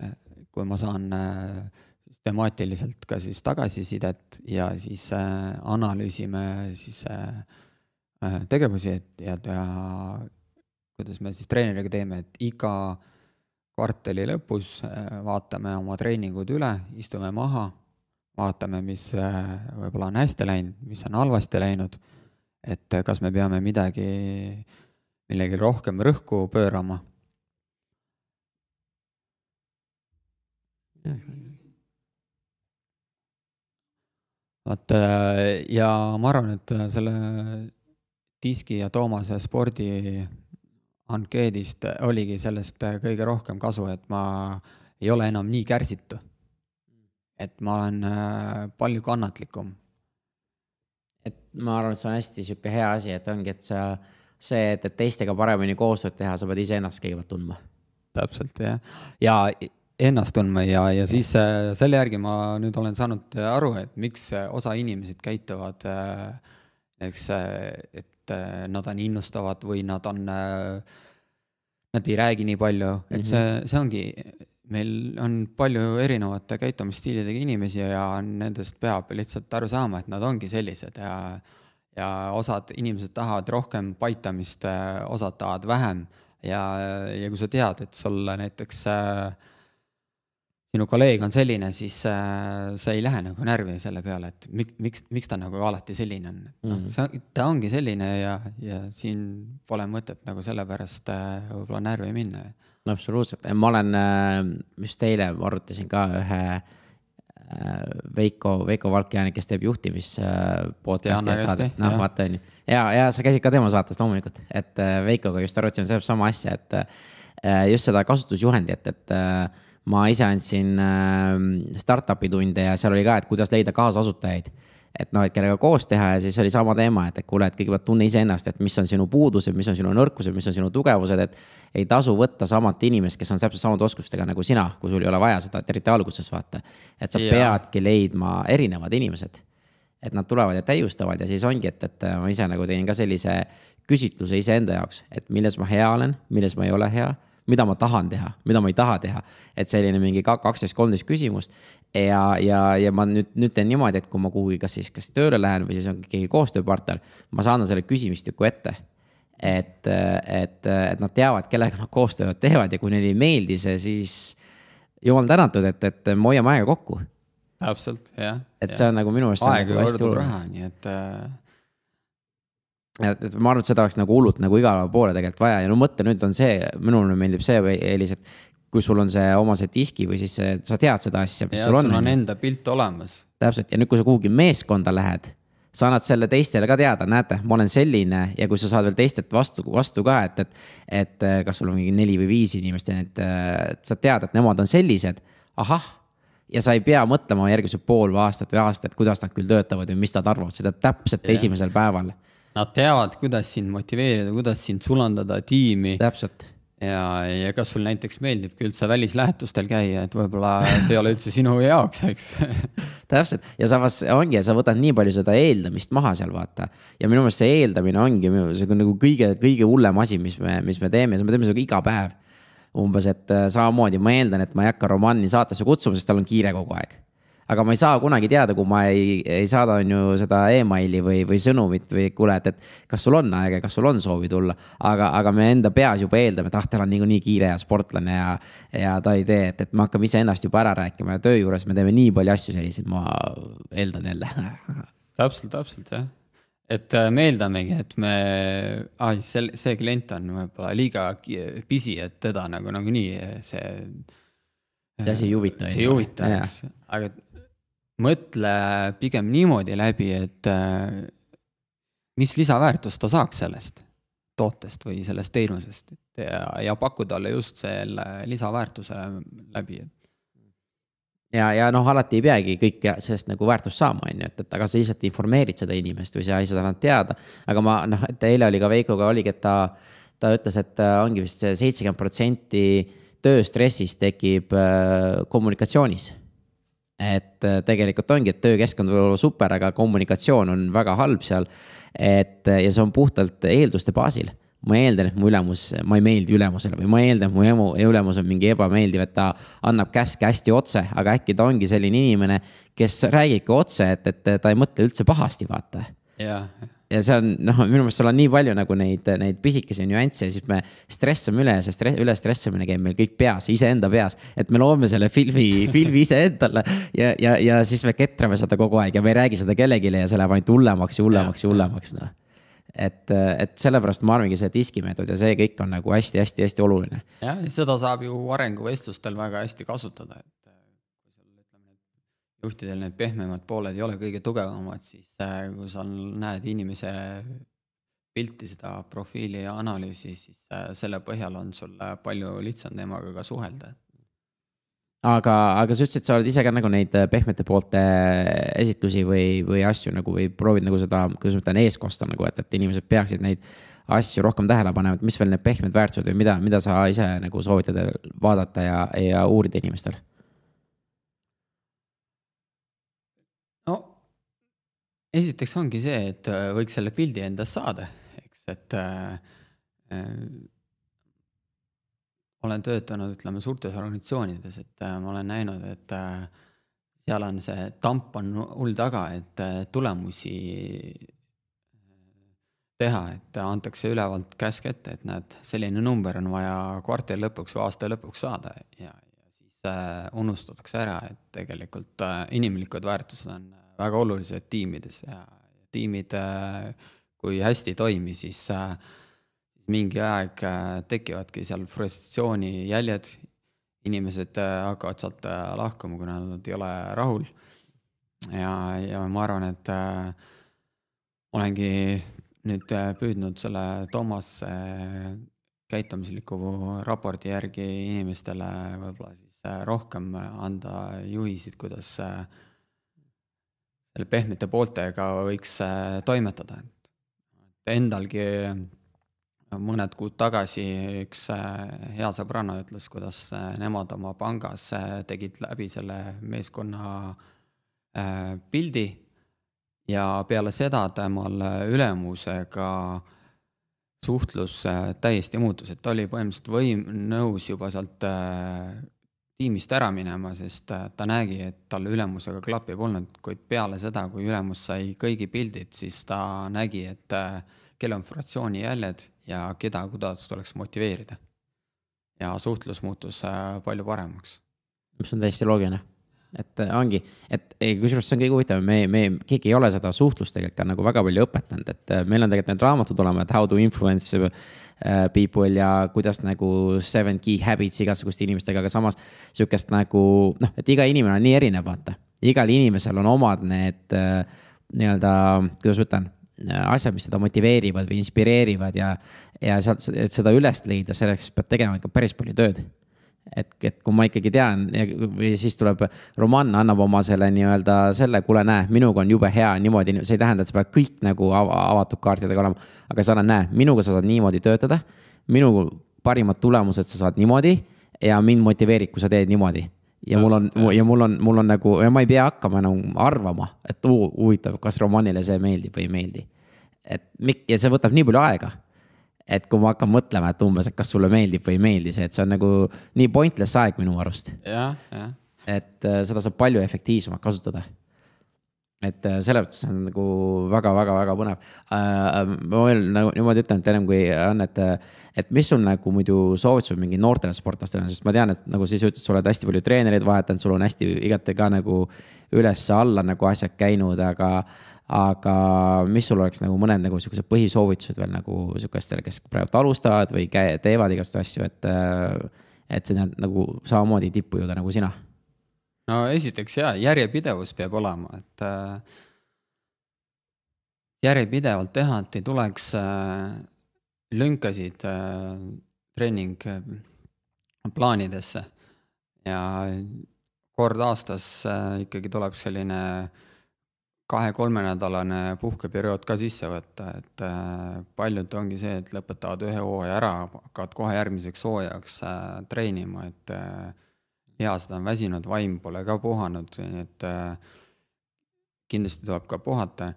äh, kui ma saan süstemaatiliselt ka siis tagasisidet ja siis äh, analüüsime siis äh, äh, tegevusi, et ja, ja kuidas me siis treeneriga teeme, et iga kvartali lõpus vaatame oma treeningud üle, istume maha, vaatame, mis võib-olla on hästi läinud, mis on halvasti läinud. et kas me peame midagi, millelegi rohkem rõhku pöörama vaata ja ma arvan, et selle Diski ja Toomase spordi ankeedist oligi sellest kõige rohkem kasu, et ma ei ole enam nii kärsitu. et ma olen äh, palju kannatlikum. et ma arvan, et see on hästi sihuke hea asi, et ongi, et sa, see, et, et teistega paremini koostööd teha, sa pead iseennast kõigepealt tundma. täpselt jah, ja ennast tundma ja, ja siis äh, selle järgi ma nüüd olen saanud aru, et miks äh, osa inimesed käituvad äh, näiteks, et äh, nad on innustavad või nad on äh,, nad ei räägi nii palju, et see, see ongi, meil on palju erinevate käitumisstiilidega inimesi ja nendest peab lihtsalt aru saama, et nad ongi sellised ja ja osad inimesed tahavad rohkem paitamist, osad tahavad vähem. Ja, ja kui sa tead, et sul näiteks äh, sinu kolleeg on selline, siis äh, sa ei lähe nagu närvi selle peale, et miks, miks, ta nagu alati selline on. noh, see, ta ongi selline ja, ja siin pole mõtet nagu selle pärast äh, võib-olla närvi minna. absoluutselt, ma olen äh, just eile arutasin ka ühe äh, Veiko, Veiko Valkjääni, kes teeb juhtimis äh, podcast'i saadet, noh vaata on ju. ja, ja sa käisid ka tema saates loomulikult, et äh, Veikoga just arutasime sama asja, et äh, just seda kasutusjuhendit, et äh, ma ise andsin äh, startup'i tunde ja seal oli ka, et kuidas leida kaasasutajaid et noh, et kellega koos teha ja siis oli sama teema, et, et kuule, et kõigepealt tunne iseennast, et mis on sinu puudused, mis on sinu nõrkused, mis on sinu tugevused, et ei tasu võtta samat inimest, kes on täpselt samade oskustega nagu sina, kui sul ei ole vaja seda, eriti alguses vaata. et sa Jaa. peadki leidma erinevad inimesed. et nad tulevad ja täiustavad ja siis ongi, et, et ma ise nagu tegin ka sellise küsitluse iseenda jaoks, et milles ma hea olen, milles ma ei ole hea mida ma tahan teha, mida ma ei taha teha. et selline mingi ka- kaksteist, kolmteist küsimust ja, ja, ja ma nüüd, nüüd teen niimoodi, et kui ma kuhugi kas siis, kas tööle lähen või siis on keegi koostööpartner, ma saadan selle küsimistiku ette. et, et, et nad teavad, kellega nad koostööd teevad ja kui neile ei meeldi see, siis jumal tänatud, et, et me hoiame aega kokku. täpselt, jah. et see on nagu minu meelest. aeg ju võrdub raha, nii et äh, et, et ma arvan, et seda oleks nagu hullult nagu igale poole tegelikult vaja ja no mõte nüüd on see, minule meeldib see või eelis, et kui sul on see oma see diski või siis see, sa tead seda asja, mis ja sul on, sul on enda pilt olemas. täpselt ja nüüd, kui sa kuhugi meeskonda lähed, sa annad selle teistele ka teada, näete, ma olen selline ja kui sa saad veel teistelt vastu, vastu ka, et, et. et äh, kas sul on mingi neli või viis inimest ja need, sa tead, et nemad on sellised, ahah ja sa ei pea mõtlema järgmised pool aastat või aastat, kuidas nad küll töötavad või mis nad arvavad, seda täpselt Jah. esimesel päeval. Nad teavad, kuidas sind motiveerida, kuidas sind sulandada tiimi täpselt ja, ja kas sul näiteks meeldibki üldse välislähetustel käia, et võib-olla see ei ole üldse sinu jaoks, eks. täpselt ja samas ongi, sa võtad nii palju seda eeldamist maha seal vaata. ja minu meelest see eeldamine ongi minu- see on nagu kõige, kõige hullem asi, mis me, mis me teeme, me teeme seda iga päev. umbes, et äh, samamoodi ma eeldan, et ma ei hakka Romani saatesse kutsuma, sest tal on kiire kogu aeg. Aga ma ei saa kunagi teada, kui ma ei, ei saada, on ju seda emaili või, või sõnumit või kuule, et, et kas sul on aega, kas sul on soovi tulla. aga, aga me enda peas juba eeldame, et ah, tal on niikuinii kiire ja sportlane ja, ja ta ei tee, et, et me hakkame iseennast juba ära rääkima ja töö juures me teeme nii palju asju selliseid, ma eeldan jälle. täpselt, täpselt jah. et äh, me eeldamegi, et me ah,, see, see klient on võib-olla liiga busy, et teda nagu nagunii see. See asi ei huvita, see ei huvita, eks, aga mõtle pigem niimoodi läbi, et äh, mis lisaväärtust ta saaks sellest tootest või sellest teenusest ja, ja paku talle just selle lisaväärtuse läbi, ja, ja noh, alati ei peagi kõike sellest nagu väärtust saama, on ju, et, et aga sa lihtsalt informeerid seda inimest või sa lihtsalt annad teada. aga ma noh, et eile oli ka Veikoga oligi, et ta, ta ütles, et äh, ongi vist seitsekümmend protsenti tööstressist tekib äh, kommunikatsioonis. Et äh, tegelikult ongi, et töökeskkond võib olla super, aga kommunikatsioon on väga halb seal. et ja see on puhtalt eelduste baasil. Ma eeldan, et mu ülemus, ma ei meeldi ülemusele või ma eeldan, et mu emu, ülemus on mingi ebameeldiv, et ta annab käske hästi otse, aga äkki ta ongi selline inimene, kes räägibki otse, et, et ta ei mõtle üldse pahasti, vaata. Jah, ja see on noh, minu meelest seal on nii palju nagu neid, neid pisikesi nüansse ja siis me stressame üle ja see stress, üle stressamine käib meil kõik peas, iseenda peas. et me loome selle filmi, filmi iseendale ja, ja, ja siis me ketrame seda kogu aeg ja me ei räägi seda kellelegi ja see läheb ainult hullemaks ja hullemaks ja hullemaks, noh. et, et sellepärast ma arvangi, see diskimeetod ja see kõik on nagu hästi-hästi-hästi oluline. jah, seda saab ju arenguvestlustel väga hästi kasutada, et äh, kui sul ütleme, juhtidel need pehmemad pooled ei ole kõige tugevamad, siis äh, kui sa näed inimese pilti, seda profiili ja analüüsi, siis äh, selle põhjal on sul äh, palju lihtsam temaga ka suhelda. aga, aga sa ütlesid, sa oled ise ka nagu neid pehmete poolte esitlusi või, või asju nagu või proovid nagu seda, kuidas ma ütlen, eeskosta nagu, et, et inimesed peaksid neid asju rohkem tähele panema, et mis veel need pehmed väärtused või mida, mida sa ise nagu soovitad vaadata ja, ja uurida inimestel? no esiteks ongi see, et äh, võiks selle pildi endast saada, eks, et äh, äh, olen töötanud, ütleme suurtes organisatsioonides, et äh, ma olen näinud, et äh, seal on see tamp on hull taga, et äh, tulemusi teha, et antakse ülevalt käsk ette, et näed, selline number on vaja kvartali lõpuks või aasta lõpuks saada ja, ja siis äh, unustatakse ära, et tegelikult äh, inimlikud väärtused on väga olulised tiimides ja tiimid äh,, kui hästi ei toimi, siis äh, mingi aeg äh, tekivadki seal frustratsioonijäljed, inimesed äh, hakkavad sealt äh, lahkuma, kuna nad ei ole rahul. ja, ja ma arvan, et äh, olengi nüüd püüdnud selle Toomas käitumusliku raporti järgi inimestele võib-olla siis rohkem anda juhiseid, kuidas selle pehmete pooltega võiks toimetada. Endalgi mõned kuud tagasi üks äh, hea sõbranna ütles, kuidas äh, nemad oma pangas äh, tegid läbi selle meeskonna pildi ja peale seda temal ülemusega suhtlus täiesti muutus, et ta oli põhimõtteliselt võim-, nõus juba sealt tiimist ära minema, sest ta nägi, et tal ülemusega klappi polnud, kuid peale seda, kui ülemus sai kõigi pildid, siis ta nägi, et kellel on frustratsiooni jäljed ja keda, kuidas tuleks motiveerida. ja suhtlus muutus äh, palju paremaks. mis on täiesti loogiline, et äh, ongi, et kusjuures see on kõige huvitavam, me, me, keegi ei ole seda suhtlust tegelikult ka nagu väga palju õpetanud, et äh, meil on tegelikult need raamatud olema, et how to influence people ja kuidas nagu seven key habits igasuguste inimestega, aga samas sihukest nagu noh, et iga inimene on nii erinev, vaata. igal inimesel on omad need nii-öelda, kuidas ma ütlen asjad, mis teda motiveerivad või inspireerivad ja, ja sealt, et seda üles leida, selleks peab tegema ikka päris palju tööd. Et, et kui ma ikkagi tean või siis tuleb Roman annab oma selle nii-öelda selle, kuule, näe, minuga on jube hea niimoodi, see ei tähenda, et sa pead kõik nagu avatud kaartidega olema. aga sa annad, näe, minuga sa saad niimoodi töötada, minu parimad tulemused sa saad niimoodi ja mind motiveerib, kui sa teed niimoodi ja mul on, ja mul on, mul on nagu ja ma ei pea hakkama enam nagu arvama, et oo, huvitav, kas romaanile see meeldib või ei meeldi. et ja see võtab nii palju aega. Et kui ma hakkan mõtlema, et umbes, et kas sulle meeldib või ei meeldi see, et see on nagu nii pointless aeg minu arust. et äh, seda saab palju efektiivsemalt kasutada et äh, selles mõttes on nagu väga-väga-väga põnev äh,. ma veel nagu niimoodi ütlen, et ennem kui Annet, et mis sul nagu muidu soovitused mingi noortele sportlastele, sest ma tean, et nagu sa ise ütlesid, sa oled hästi palju treenereid vahetanud, sul on hästi igati ka nagu üles-alla nagu asjad käinud, aga. aga mis sul oleks nagu mõned nagu sihukesed põhisoovitused veel nagu sihukestele, kes praegu alustavad või käe, teevad igasuguseid asju, et. et see nagu samamoodi tippu jõuda nagu sina no esiteks jaa, järjepidevus peab olema, et äh, järjepidevalt teha, et ei tuleks äh, lünkasid äh, treening äh, plaanidesse. Ja kord aastas äh, ikkagi tuleb selline kahe-kolmenädalane puhkeperiood ka sisse võtta, et äh, paljud ongi see, et lõpetavad ühe hooaja ära, hakkavad kohe järgmiseks hooajaks äh, treenima, et äh, hea, seda on väsinud, vaim pole ka puhanud, nii et äh, kindlasti tuleb ka puhata.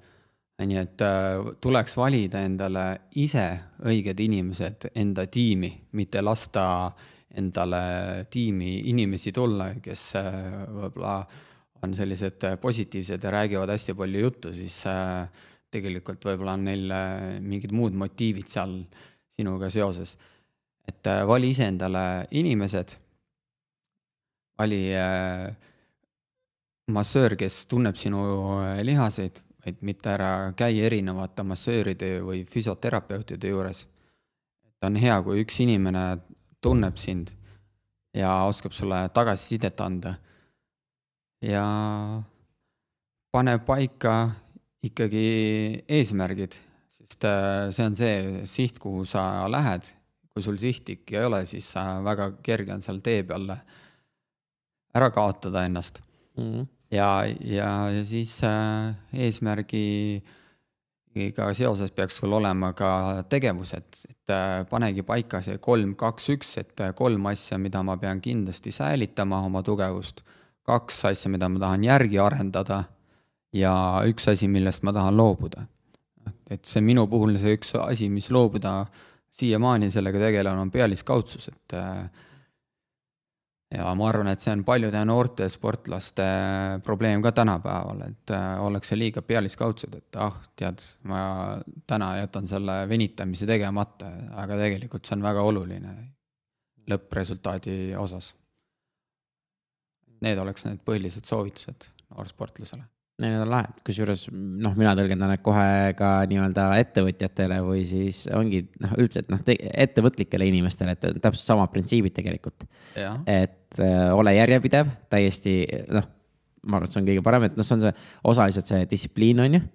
nii et äh, tuleks valida endale ise õiged inimesed enda tiimi, mitte lasta endale tiimi inimesi tulla, kes äh, võib-olla on sellised positiivsed ja räägivad hästi palju juttu, siis tegelikult võib-olla on neil mingid muud motiivid seal sinuga seoses. et vali ise endale inimesed vali äh, massöör, kes tunneb sinu äh, lihaseid, vaid mitte ära käi erinevate massööride või füsioterapeutide juures. et on hea, kui üks inimene tunneb sind ja oskab sulle tagasisidet anda. ja pane paika ikkagi eesmärgid, sest äh, see on see siht, kuhu sa lähed. kui sul sihti ikka ei ole, siis väga kerge on seal tee peal ära kaotada ennast mm. -hmm. ja, ja, ja siis äh, eesmärgiga seoses peaks sul olema ka tegevused, et äh, panegi paika see kolm, kaks, üks, et äh, kolm asja, mida ma pean kindlasti säilitama, oma tugevust. kaks asja, mida ma tahan järgi arendada ja üks asi, millest ma tahan loobuda. et see minu puhul see üks asi, mis loobuda siiamaani sellega tegelen, on pealiskaudsus, et äh, ja ma arvan, et see on paljude noorte sportlaste probleem ka tänapäeval, et äh, ollakse liiga pealiskaudsed, et ah, tead, ma täna jätan selle venitamise tegemata, aga tegelikult see on väga oluline lõppresultaadi osas. Need oleks need põhilised soovitused noorsportlasele Need on lahe, kusjuures noh, mina tõlgendan need kohe ka nii-öelda ettevõtjatele või siis ongi noh, üldse, et noh, ettevõtlikele inimestele, et täpselt samad printsiibid tegelikult. et äh, ole järjepidev, täiesti noh, ma arvan, et see on kõige parem, et noh, see on see osaliselt see distsipliin, on ju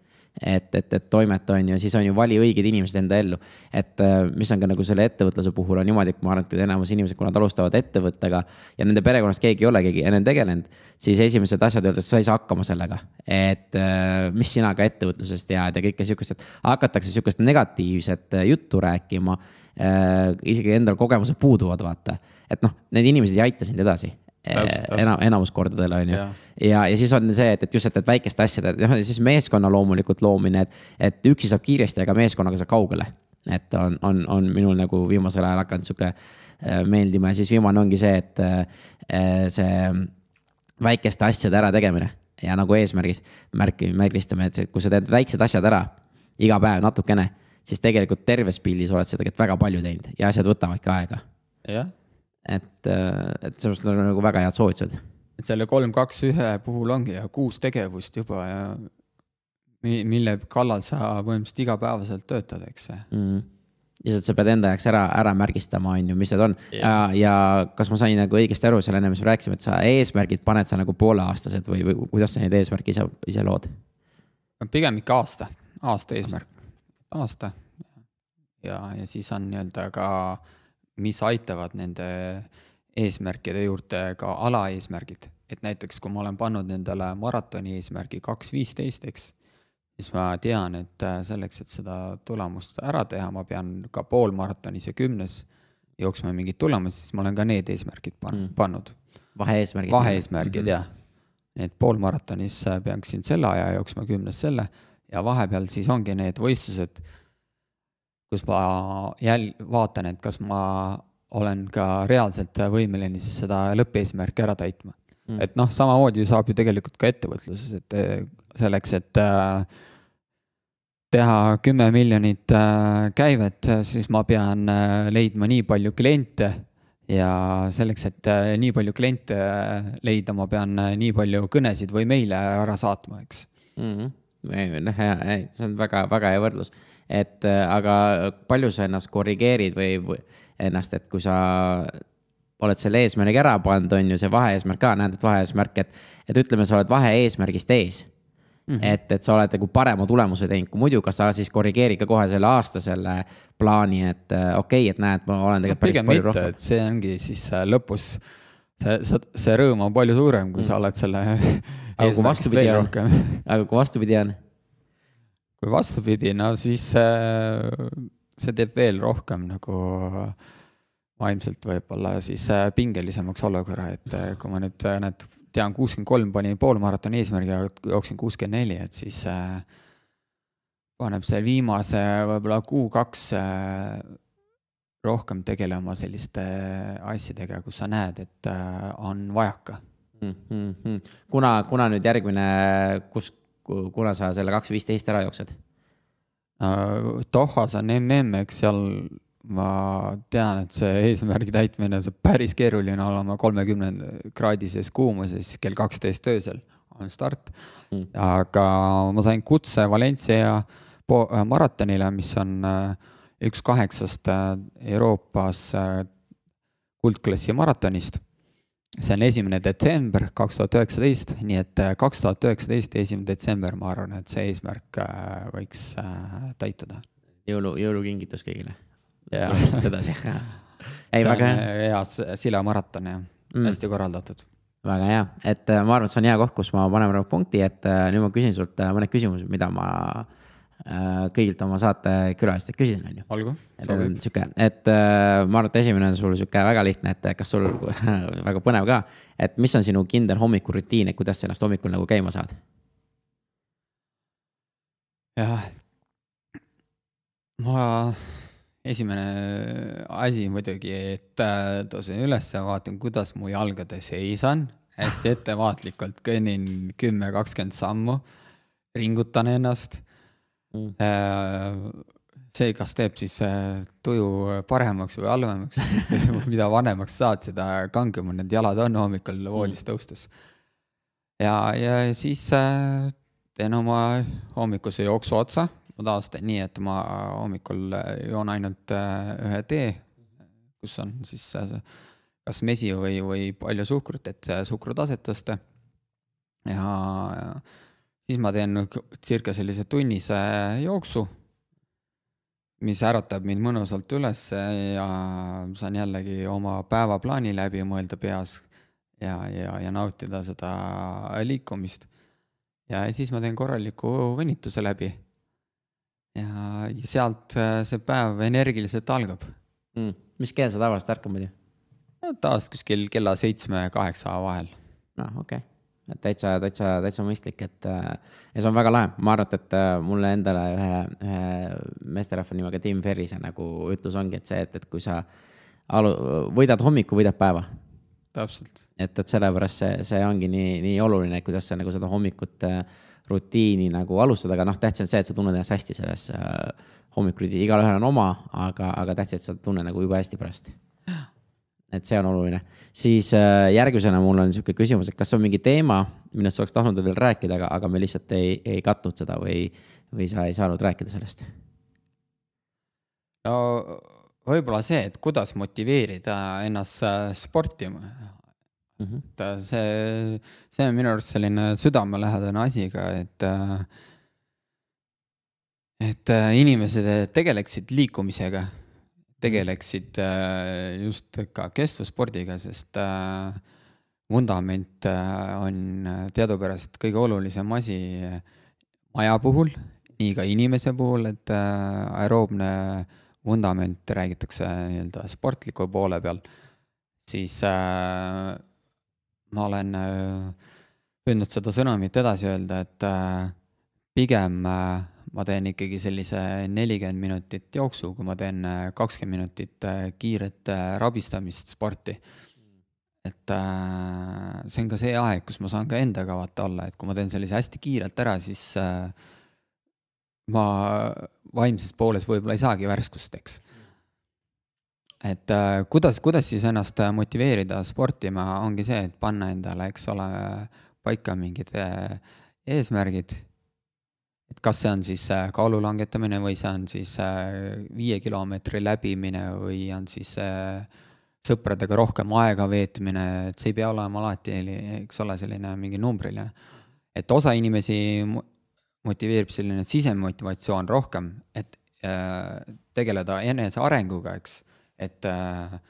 et, et, et toimeta on ju, siis on ju vali õiged inimesed enda ellu. et äh, mis on ka nagu selle ettevõtluse puhul on niimoodi, et ma arvan, et enamus inimesed, kui nad alustavad ettevõttega ja nende perekonnas keegi ei ole keegi enne tegelenud, siis esimesed asjad öeldakse, sa ei saa hakkama sellega. et äh, mis sina ka ettevõtlusest tead ja kõike sihukest, et hakatakse sihukest negatiivset äh, juttu rääkima. isegi endal kogemused puuduvad, vaata, et noh, need inimesed ei aita sind edasi enam, enamus kordadel on ju. ja, ja, ja siis on see, et, et just, et, et väikeste asjade, noh ja siis meeskonna loomulikult loomine, et, et üksi saab kiiresti, aga meeskonnaga saab kaugele. et on, on, on minul nagu viimasel ajal hakanud sihuke äh, meeldima ja siis viimane ongi see, et äh, see väikeste asjade ärategemine ja nagu eesmärgis märki, märgistame, et kui sa teed väiksed asjad ära iga päev natukene, siis tegelikult terves pildis oled sa tegelikult väga palju teinud ja asjad võtavadki aega. jah et, äh, et sellest on nagu väga head soovitused. et selle kolm, kaks, ühe puhul ongi ja kuus tegevust juba ja mille kallal sa põhimõtteliselt igapäevaselt töötad, eks mm. -hmm. lihtsalt sa pead enda jaoks ära, ära märgistama, on ju, mis need on yeah. ja, ja kas ma sain nagu õigesti aru seal enne, mis me rääkisime, et sa eesmärgid paned sa nagu pooleaastased või, või kuidas sa neid eesmärke ise, ise lood? pigem ikka aasta, aasta eesmärk, aasta. ja, ja siis on nii-öelda ka mis aitavad nende eesmärkide juurde ka alaeesmärgid. et näiteks, kui ma olen pannud endale maratoni eesmärgi kaks viisteist, eks, siis ma tean, et äh, selleks, et seda tulemust ära teha, ma pean ka poolmaratonis ja kümnes jooksma mingit tulemust, siis ma olen ka need eesmärgid pan- mm., pannud. vaheeesmärgid. vaheeesmärgid mm -hmm. jah. et poolmaratonis äh, peaksin selle aja jooksma, kümnes selle ja vahepeal siis ongi need võistlused kus ma jäl-, vaatan, et kas ma olen ka reaalselt võimeline siis seda lõppeesmärki ära täitma. Mm.. et noh, samamoodi saab ju tegelikult ka ettevõtluses, et eh, selleks, et äh, teha kümme miljonit äh, käivet, siis ma pean leidma nii palju kliente ja selleks, et nii palju kliente leida, ma pean nii palju kõnesid või meile ära saatma, eks. Mm. -hmm noh, hea, see on väga, väga hea võrdlus et äh, aga palju sa ennast korrigeerid või, või ennast, et kui sa oled selle eesmärgi ära pannud, on ju see vaheeesmärk ka, näed, et vaheeesmärk, et, et ütleme, sa oled vahe-eesmärgist ees Mm -hmm. et, et sa oled nagu parema tulemuse teinud kui muidu, kas sa siis korrigeerid ka kohe selle aasta selle plaani, et äh, okei okay,, et näed, ma olen tegelikult päris palju mitte, rohkem. see ongi siis äh, lõpus, see, see, see rõõm on palju suurem, kui mm -hmm. sa oled selle. aga kui vastupidi on, aga kui vastupidi on kui vastupidi, no siis äh, see teeb veel rohkem nagu vaimselt võib-olla siis äh, pingelisemaks olukorra, et äh, kui ma nüüd need tean, kuuskümmend kolm panin poolmaratoni eesmärgi, jooksin kuuskümmend neli, et siis paneb see viimase võib-olla kuu-kaks rohkem tegelema selliste asjadega, kus sa näed, et on vajaka mm. -hmm. kuna, kuna nüüd järgmine, kus, kuna sa selle kaks viisteist ära jooksed? Dohas on mm, eks seal ma tean, et see eesmärgi täitmine saab päris keeruline olema kolmekümne kraadises kuumuses kell kaksteist öösel on start. Mm.. aga ma sain kutse Valencia maratonile, mis on äh, üks kaheksast äh, Euroopas äh, kuldklassi maratonist see on esimene detsember kaks tuhat üheksateist, nii et äh, kaks tuhat üheksateist, esimene detsember, ma arvan, et see eesmärk äh, võiks äh, täituda. jõulu, jõulukingitus kõigile. edasi. ei, väga hea. hea silemaraton ja mm. hästi korraldatud. väga hea, et ma arvan, et see on hea koht, kus ma panen praegu punkti, et nüüd ma küsin sult mõned küsimused, mida ma Äh, kõigilt oma saatekülalistelt küsisin, on ju. olgu. on sihuke, et äh, ma arvan, et esimene on sul sihuke väga lihtne, et kas sul väga põnev ka, et mis on sinu kindel hommikurutiin, et kuidas sa ennast hommikul nagu käima saad? jah, ma, esimene asi muidugi, et äh, tõusen üles ja vaatan, kuidas mu jalgade seis on, hästi ettevaatlikult kõnnin kümme, kakskümmend sammu, ringutan ennast mm.. Äh, see, kas teeb siis äh, tuju paremaks või halvemaks mida vanemaks saad, seda kangemad need jalad on hommikul voodist mm. tõustes. ja, ja siis äh, teen oma hommikuse jooksu otsa, ma tavaliselt teen nii, et ma hommikul joon ainult ühe tee, kus on siis kas mesi või, või palju suhkrut, et suhkrutaset tõsta. ja siis ma teen circa sellise tunnise jooksu, mis äratab mind mõnusalt üles ja saan jällegi oma päevaplaani läbi mõelda peas ja, ja, ja nautida seda liikumist ja siis ma teen korraliku venituse läbi. ja, sealt äh, see päev energiliselt algab mm.. mis kell sa tavaliselt ärkad muidu? tavaliselt kuskil kella seitsme-kaheksa vahel. noh, okei okay., et täitsa, täitsa, täitsa mõistlik, et äh, ja see on väga lahe, ma arvan, et äh, mulle endale ühe, ühe meesterahva nimega Tim Ferrise nagu ütlus ongi, et see, et, et kui sa alu-, võidad hommiku, võidad päeva täpselt. et, et sellepärast see, see ongi nii, nii oluline, kuidas sa nagu seda hommikut äh, rutiini nagu alustada, aga noh, tähtis on see, et sa tunned ennast hästi selles äh, hommikurutiini, igalühel on oma, aga, aga tähtis, et sa tunned nagu jube hästi pärast. Et see on oluline. siis äh, järgmisena mul on niisugune küsimus, et kas on mingi teema, millest sa oleks tahtnud veel rääkida, aga, aga me lihtsalt ei, ei katnud seda või, või sa ei saanud rääkida sellest? no võib-olla see, et kuidas motiveerida ennast äh, sportima mm. -hmm. et äh, see, see on minu arust selline südamelähedane asi ka, et äh, et inimesed tegeleksid liikumisega, tegeleksid just ka kestvusspordiga, sest vundament on teadupärast kõige olulisem asi maja puhul, nii ka inimese puhul, et aeroobne vundament räägitakse nii-öelda sportliku poole peal, siis äh, ma olen äh, püüdnud seda sõnumit edasi öelda, et äh, pigem äh, ma teen ikkagi sellise nelikümmend minutit jooksu, kui ma teen äh, kakskümmend minutit äh, kiiret äh, rabistamist sporti. et see on ka see aeg, kus ma saan ka endaga vaata olla, et kui ma teen sellise hästi kiirelt ära, siis ma vaimses pooles võib-olla ei saagi värskust, eks. et kuidas, kuidas siis ennast motiveerida sportima, ongi see, et panna endale, eks ole, paika mingid eesmärgid. Et kas see on siis äh, kaalu langetamine või see on siis äh, viie kilomeetri läbimine või on siis äh, sõpradega rohkem aega veetmine, et see ei pea olema alati, eks ole, selline mingi numbriline. et osa inimesi motiveerib selline sisemotivatsioon rohkem, et tegeleda enesearenguga, eks, et aga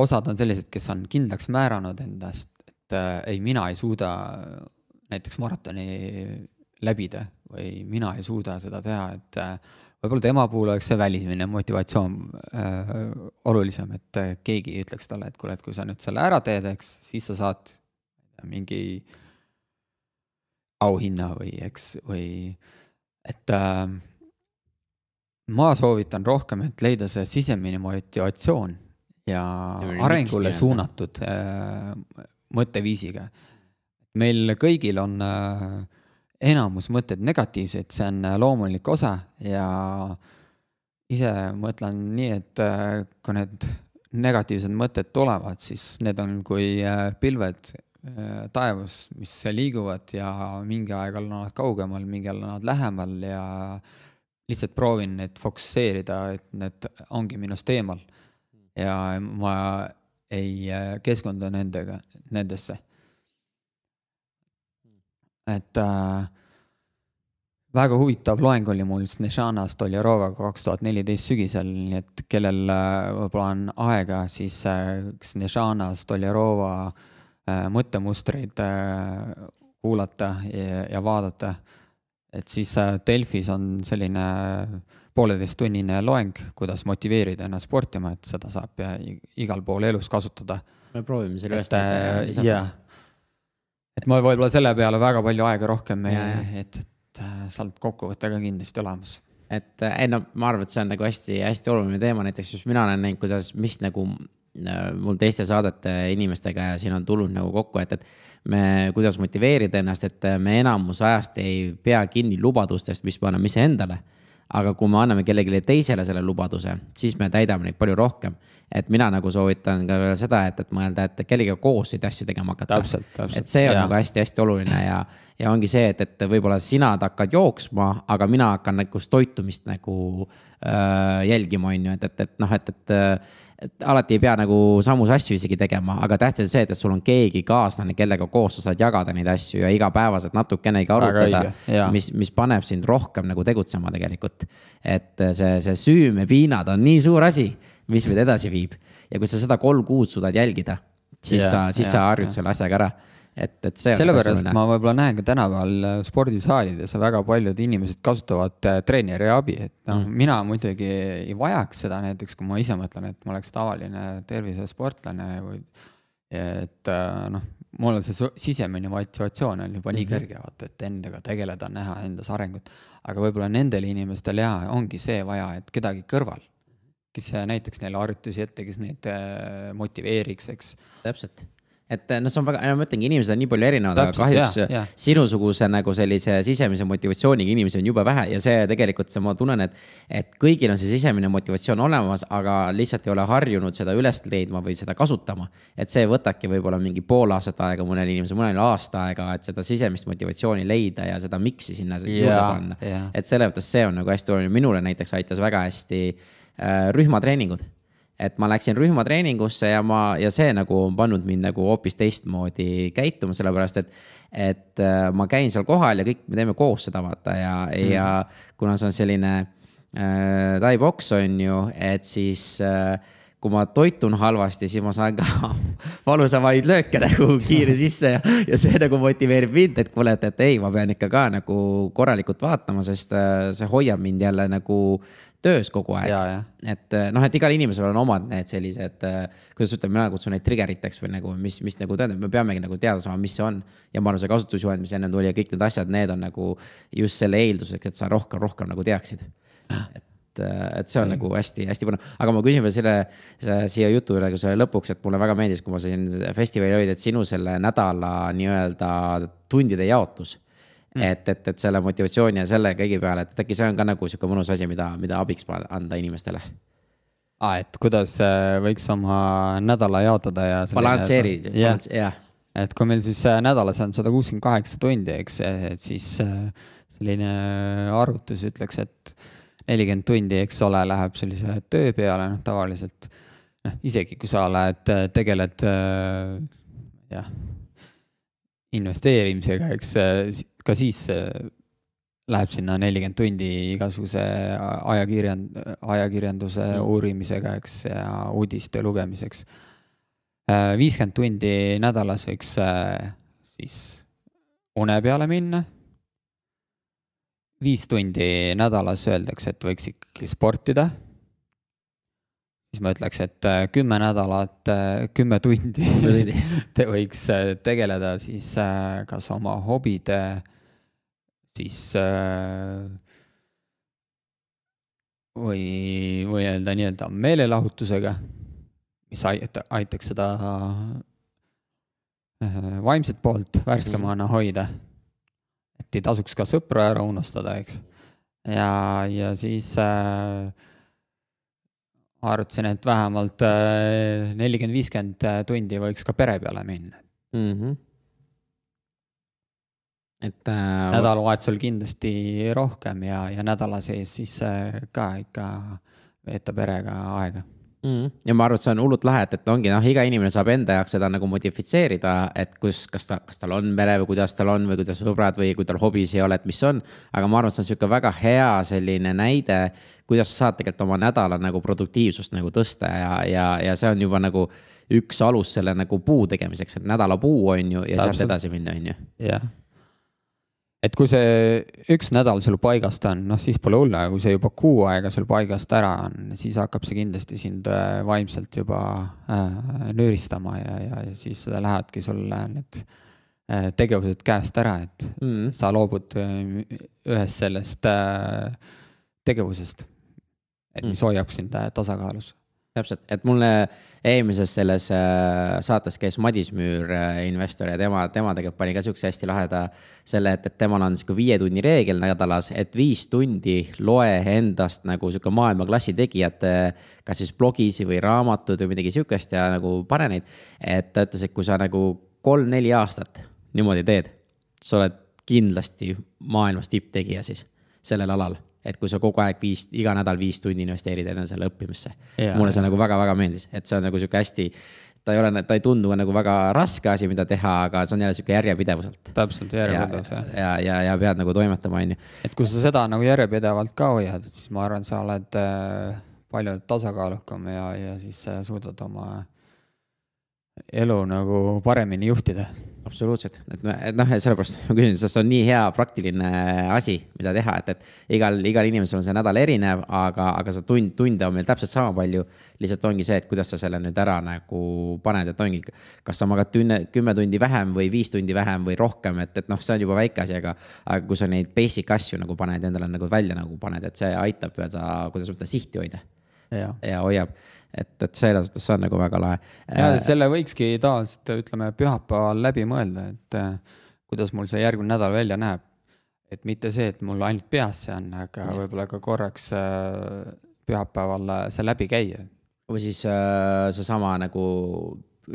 osad on sellised, kes on kindlaks määranud endast, et ei, mina ei suuda näiteks maratoni läbida või mina ei suuda seda teha, et äh, võib-olla tema puhul oleks see välismine motivatsioon äh, olulisem, et äh, keegi ütleks talle, et kuule, et kui sa nüüd selle ära teed, eks, siis sa saad mingi auhinna või eks, või et äh, ma soovitan rohkem, et leida see sisemine motivatsioon ja, ja arengule suunatud äh, mõtteviisiga. meil kõigil on äh, enamus mõtted negatiivsed, see on loomulik osa ja ise mõtlen nii, et äh, kui need negatiivsed mõtted tulevad, siis need on kui äh, pilved Äh, taevas, mis liiguvad ja mingi aeg on nad kaugemal, mingi aeg on nad lähemal ja lihtsalt proovin neid fokusseerida, et need ongi minust eemal. ja ma ei äh, keskendu nendega, nendesse. Et äh, väga huvitav loeng oli mul Snešana Stoljarovaga kaks tuhat neliteist sügisel, nii et kellel äh, võib-olla on aega, siis Snešana Stoljarova äh, Äh, mõttemustreid äh, kuulata ja, ja vaadata. et siis äh, Delfis on selline pooleteisttunnine loeng, kuidas motiveerida ennast sportima, et seda saab igal pool elus kasutada. me proovime selle üles näidata. jah, et ma võib-olla selle peale väga palju aega rohkem ei, et, et sealt kokkuvõte ka kindlasti olemas et ei no ma arvan, et see on nagu hästi-hästi oluline teema, näiteks just mina olen näinud, kuidas, mis nagu Äh, mul teiste saadete inimestega ja siin on tulnud nagu kokku, et, et me, kuidas motiveerida ennast, et me enamus ajast ei pea kinni lubadustest, mis me anname iseendale. aga kui me anname kellelegi teisele selle lubaduse, siis me täidame neid palju rohkem. Et mina nagu soovitan ka veel seda, et, et mõelda, et kellegagi koos neid asju tegema hakata. et see on ja. nagu hästi-hästi oluline ja, ja ongi see, et, et võib-olla sina hakkad jooksma, aga mina hakkan nagu toitumist nagu äh, jälgima, on ju, et, et, et noh, et, et et alati ei pea nagu samus asju isegi tegema, aga tähtis on see, et, et sul on keegi kaaslane, kellega koos sa saad jagada neid asju ja igapäevaselt natukenegi arutada, mis, mis paneb sind rohkem nagu tegutsema tegelikult. et see, see süüm ja piinad on nii suur asi, mis meid edasi viib ja kui sa seda kolm kuud suudad jälgida, siis ja, sa, siis ja, sa harjud selle asjaga ära et, et see. sellepärast ma võib-olla näen ka tänapäeval äh, spordisaalides väga paljud inimesed kasutavad äh, treeneri abi, et noh mm., mina muidugi ei vajaks seda näiteks, kui ma ise mõtlen, et ma oleks tavaline tervisesportlane või. et äh, noh, mul on see sisemine motivatsioon on juba mm -hmm. nii mhm. kõrge, vaata, et endaga tegeleda, näha endas arengut. aga võib-olla nendel inimestel jaa, ongi see vaja, et kedagi kõrval kes näitaks neile harjutusi ette, kes neid motiveeriks, eks. täpselt et noh, see on väga, ma ütlengi, inimesed on nii palju erinevad, aga kahjuks ja, ja. sinusuguse nagu sellise sisemise motivatsiooniga inimesi on jube vähe ja see tegelikult, ma tunnen, et. et kõigil on see sisemine motivatsioon olemas, aga lihtsalt ei ole harjunud seda üles leidma või seda kasutama. et see võtabki võib-olla mingi pool aastat aega mõnel inimesel, mõnel aasta aega, et seda sisemist motivatsiooni leida ja seda miks'i sinna juurde panna. et selle mõttes see on nagu hästi oluline, minule näiteks aitas väga hästi äh, rühmatreeningud et ma läksin rühmatreeningusse ja ma, ja see nagu on pannud mind nagu hoopis teistmoodi käituma, sellepärast et. et äh, ma käin seal kohal ja kõik me teeme koos seda vaata ja mm., ja kuna see on selline äh, tai-boks on ju, et siis äh, kui ma toitun halvasti, siis ma saan ka valusamaid lööke nagu kiire sisse ja, ja see nagu motiveerib mind, et kuule, et, et ei, ma pean ikka ka nagu korralikult vaatama, sest äh, see hoiab mind jälle nagu töös kogu aeg. et eh, noh, et igal inimesel on omad need sellised, eh, kuidas ütleme, mina kutsun neid trigger iteks või nagu, mis, mis nagu tähendab, me peamegi nagu teada saama, mis see on. ja ma arvan, see kasutusjuhend, mis ennem tuli ja kõik need asjad, need on nagu just selle eelduseks, et sa rohkem, rohkem nagu teaksid. et, eh, et see on mm. nagu hästi-hästi põnev, aga ma küsin veel selle, siia jutu üle, kui selle lõpuks, et mulle väga meeldis, kui ma siin festivalil olin, et sinu selle nädala nii-öelda tundide jaotus Mm. Et, et, et selle motivatsiooni ja selle kõigi peale, et äkki see on ka nagu sihuke mõnus asi, mida, mida abiks anda inimestele ah,. et kuidas äh, võiks oma nädala jaotada ja. balansseerid, jah. et kui meil siis äh, nädalas on sada kuuskümmend kaheksa tundi, eks, et siis äh, selline arvutus ütleks, et nelikümmend tundi, eks ole, läheb sellise töö peale, noh tavaliselt. noh, isegi kui sa oled, tegeled jah investeerimisega, eks ka siis läheb sinna nelikümmend tundi igasuguse ajakirjand-, ajakirjanduse mm. uurimisega, eks, ja uudiste lugemiseks. viiskümmend tundi nädalas võiks siis une peale minna. viis tundi nädalas öeldakse, et võiks ikkagi sportida siis ma ütleks, et äh, kümme nädalat, äh, kümme tundi te võiks äh, tegeleda siis kas oma hobide, siis või, või öelda nii-öelda meelelahutusega, mis aita-, aitaks seda vaimset poolt värskemana mhm. hoida. et ei tasuks ka sõpra ära unustada, eks. ja, ja siis äh, arvutasin, et vähemalt äh, nelikümmend, viiskümmend äh, tundi võiks ka pere peale minna mm. -hmm. et äh,. nädalavahetusel kindlasti rohkem ja, ja nädala sees siis äh, ka ikka veeta perega aega mm.. ja ma arvan, et see on hullult lahe, et, et ongi noh, iga inimene saab enda jaoks seda nagu modifitseerida, et kus, kas ta, kas tal on pere või kuidas tal on või kuidas sõbrad või kui tal hobis ei ole, et mis on. aga ma arvan, et see on sihuke väga hea selline näide, kuidas sa saad tegelikult oma nädala nagu produktiivsust nagu tõsta ja, ja, ja see on juba nagu üks alus selle nagu puu tegemiseks, et nädalapuu on ju ja sealt edasi minna, on ju. jah et kui see üks nädal sul paigast on, noh siis pole hullu, aga kui see juba kuu aega sul paigast ära on, siis hakkab see kindlasti sind äh, vaimselt juba äh, nööristama ja, ja, ja siis lähevadki sul need äh, tegevused käest ära, et mm. sa loobud äh, ühest sellest äh, tegevusest. et mis mm. hoiab sind äh, tasakaalus täpselt, et mulle eelmises selles äh, saates käis Madis Müür, äh, investor ja tema, tema tegelikult pani ka sihukese hästi laheda selle, et, et temal on sihuke viie tunni reegel nädalas, et viis tundi loe endast nagu sihuke maailmaklassi tegijate, kas siis blogisi või raamatud või midagi sihukest ja nagu pane neid. et ta ütles, et kui sa nagu kolm-neli aastat niimoodi teed, sa oled kindlasti maailmas tipptegija siis sellel alal et kui sa kogu aeg viis, iga nädal viis tundi investeerid enesele õppimisse. mulle see nagu väga-väga meeldis, et see on nagu sihuke hästi, ta ei ole, ta ei tundu nagu väga raske asi, mida teha, aga see on jälle sihuke järjepidevuselt. täpselt, järjepidevus jah. ja, ja, ja, ja pead nagu toimetama, on ju. et kui sa seda nagu järjepidevalt ka hoiad, siis ma arvan, sa oled äh, palju tasakaalukam ja, ja siis äh, suudad oma elu nagu paremini juhtida absoluutselt, et, et noh, et sellepärast ma küsin, sest see on nii hea praktiline asi, mida teha, et, et igal, igal inimesel on see nädal erinev, aga, aga see tund, tunde on meil täpselt sama palju. lihtsalt ongi see, et kuidas sa selle nüüd ära nagu paned, et ongi, kas sa magad tünne, kümme tundi vähem või viis tundi vähem või rohkem, et, et noh, see on juba väike asi, aga. aga kui sa neid basic asju nagu paned endale nagu välja nagu paned, et see aitab ja sa, kuidas ma ütlen, sihti hoida. ja hoiab et, et selles suhtes see on nagu väga lahe. ja äh, selle võikski tavaliselt ütleme pühapäeval läbi mõelda, et äh, kuidas mul see järgmine nädal välja näeb. et mitte see, et mul ainult peas see on, aga võib-olla ka korraks äh, pühapäeval see läbi käia. või siis äh, seesama nagu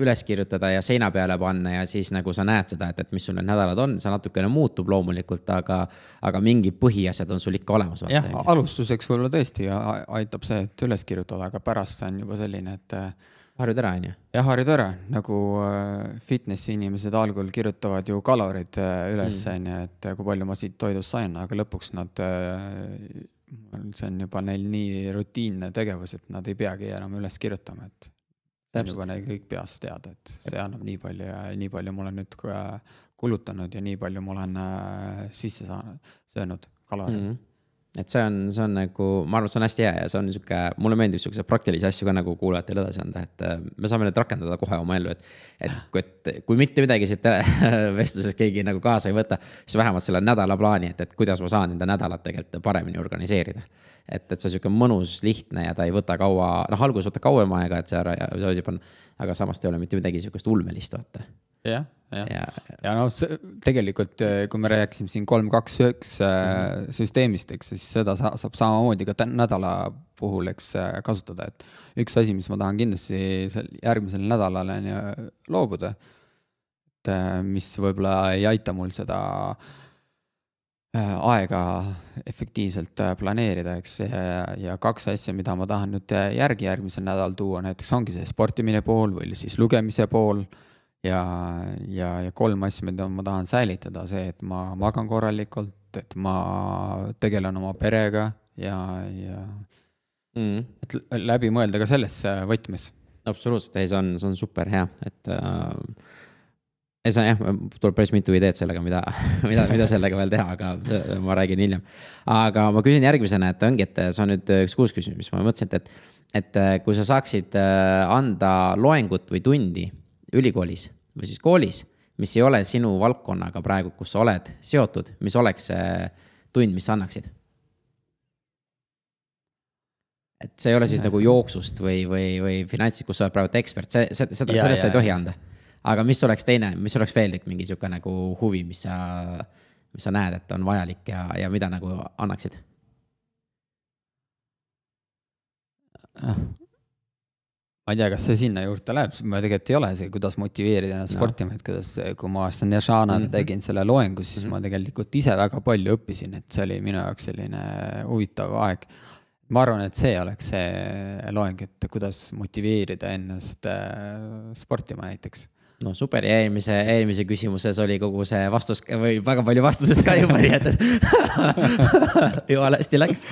üles kirjutada ja seina peale panna ja siis nagu sa näed seda, et, et mis sul need nädalad on, see natukene muutub loomulikult, aga, aga mingid põhiasjad on sul ikka olemas. jah, alustuseks võib-olla tõesti aitab see, et üles kirjutada, aga pärast see on juba selline, et. Äh, harjud ära, on ju? jah, harjud ära, nagu äh, fitnessi inimesed algul kirjutavad ju kalorid äh, üles, mm. on ju, et kui palju ma siit toidust sain, aga lõpuks nad see on juba neil nii rutiinne tegevus, et nad ei peagi enam üles kirjutama, et neil kõik peas teada, et see annab nii palju ja nii palju ma olen nüüd kulutanud ja nii palju ma olen äh, sisse saanud, söönud kaloreid mm. -hmm et see on, see on nagu, ma arvan, et see on hästi hea ja see on sihuke, mulle meeldib siukseid praktilisi asju ka nagu kuulajatele edasi anda, et äh, me saame need rakendada kohe oma ellu, et. et, et kui mitte midagi siit vestluses keegi nagu kaasa ei võta, siis vähemalt selle nädalaplaani, et, et kuidas ma saan enda nädalat tegelikult paremini organiseerida et, et see on sihuke mõnus, lihtne ja ta ei võta kaua, noh, alguses võtab kauem aega, et see ära, see asi panna. aga samas ei ole mitte midagi sihukest ulmelist, vaata. Jah, jah, ja, ja, ja noh, tegelikult kui me rääkisime siin kolm, kaks, üks mm -hmm. süsteemist, eks siis seda sa, saab samamoodi ka nädala puhul, eks kasutada, et. üks asi, mis ma tahan kindlasti järgmisel nädalal on ju loobuda. et mis võib-olla ei aita mul seda äh, Äh, aega efektiivselt äh, planeerida, eks, ja kaks asja, mida ma tahan nüüd äh, järgi järgmisel nädalal tuua, näiteks ongi see sportimine pool või siis lugemise pool. Ja, ja, ja kolm asja, mida ma tahan säilitada, see, et ma magan korralikult, et ma tegelen oma perega ja, ja mm. et läbi mõelda ka selles võtmes. absoluutselt, ei, see on, see on super hea, et äh ei, see on jah, tuleb päris mitu ideed sellega, mida, mida, mida sellega veel teha, aga äh, ma räägin hiljem. aga ma küsin järgmisena, et ongi, et see on nüüd üks kuus küsimus, mis ma mõtlesin, et, et, et äh, kui sa saaksid äh, anda loengut või tundi ülikoolis või siis koolis, mis ei ole sinu valdkonnaga praegu, kus sa oled seotud, mis oleks see tund, mis sa annaksid? et see ei ole siis ja. nagu jooksust või, või, või finantsid, kus sa oled praegu ekspert, see, seda, sellest sa ei tohi anda aga mis oleks teine, mis oleks veel mingi sihuke nagu huvi, mis sa, mis sa näed, et on vajalik ja, ja mida nagu annaksid? Ma ei tea, kas see sinna juurde läheb, ma tegelikult ei ole see, kuidas motiveerida ennast no. sportima, et kuidas, kui ma Snezhanal mm -hmm. tegin selle loengu, siis mm -hmm. ma tegelikult ise väga palju õppisin, et see oli minu jaoks selline huvitav aeg ma arvan, et see oleks see loeng, et kuidas motiveerida ennast äh, sportima näiteks no super ja eelmise, eelmise küsimuses oli kogu see vastus või väga palju vastuses ka juba, nii et jumala hästi läks.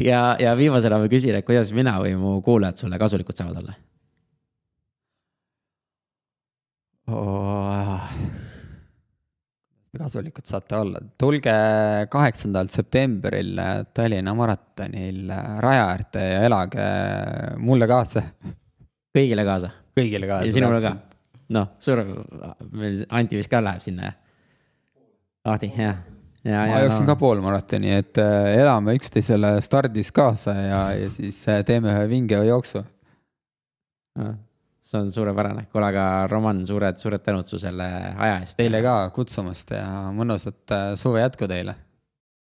Ja, ja viimasena ma küsin, et kuidas mina või mu kuulajad sulle kasulikud saavad olla oh.? kasulikud saate olla, tulge kaheksandal septembril Tallinna maratonil raja äärde ja elage mulle kaasa. kõigile kaasa? kõigile kaasa. ja sinule ka? noh, suur, Anti vist ka läheb sinna, jah? Ahti, jah. Ja, ma jooksin no. ka poolmaratoni, et äh, elame üksteisele stardis kaasa ja, ja siis äh, teeme ühe vinge jooksu. see on suurepärane, kuule aga Roman, suured, suured tänud su selle aja eest. Teile ka kutsumast ja mõnusat suve jätku teile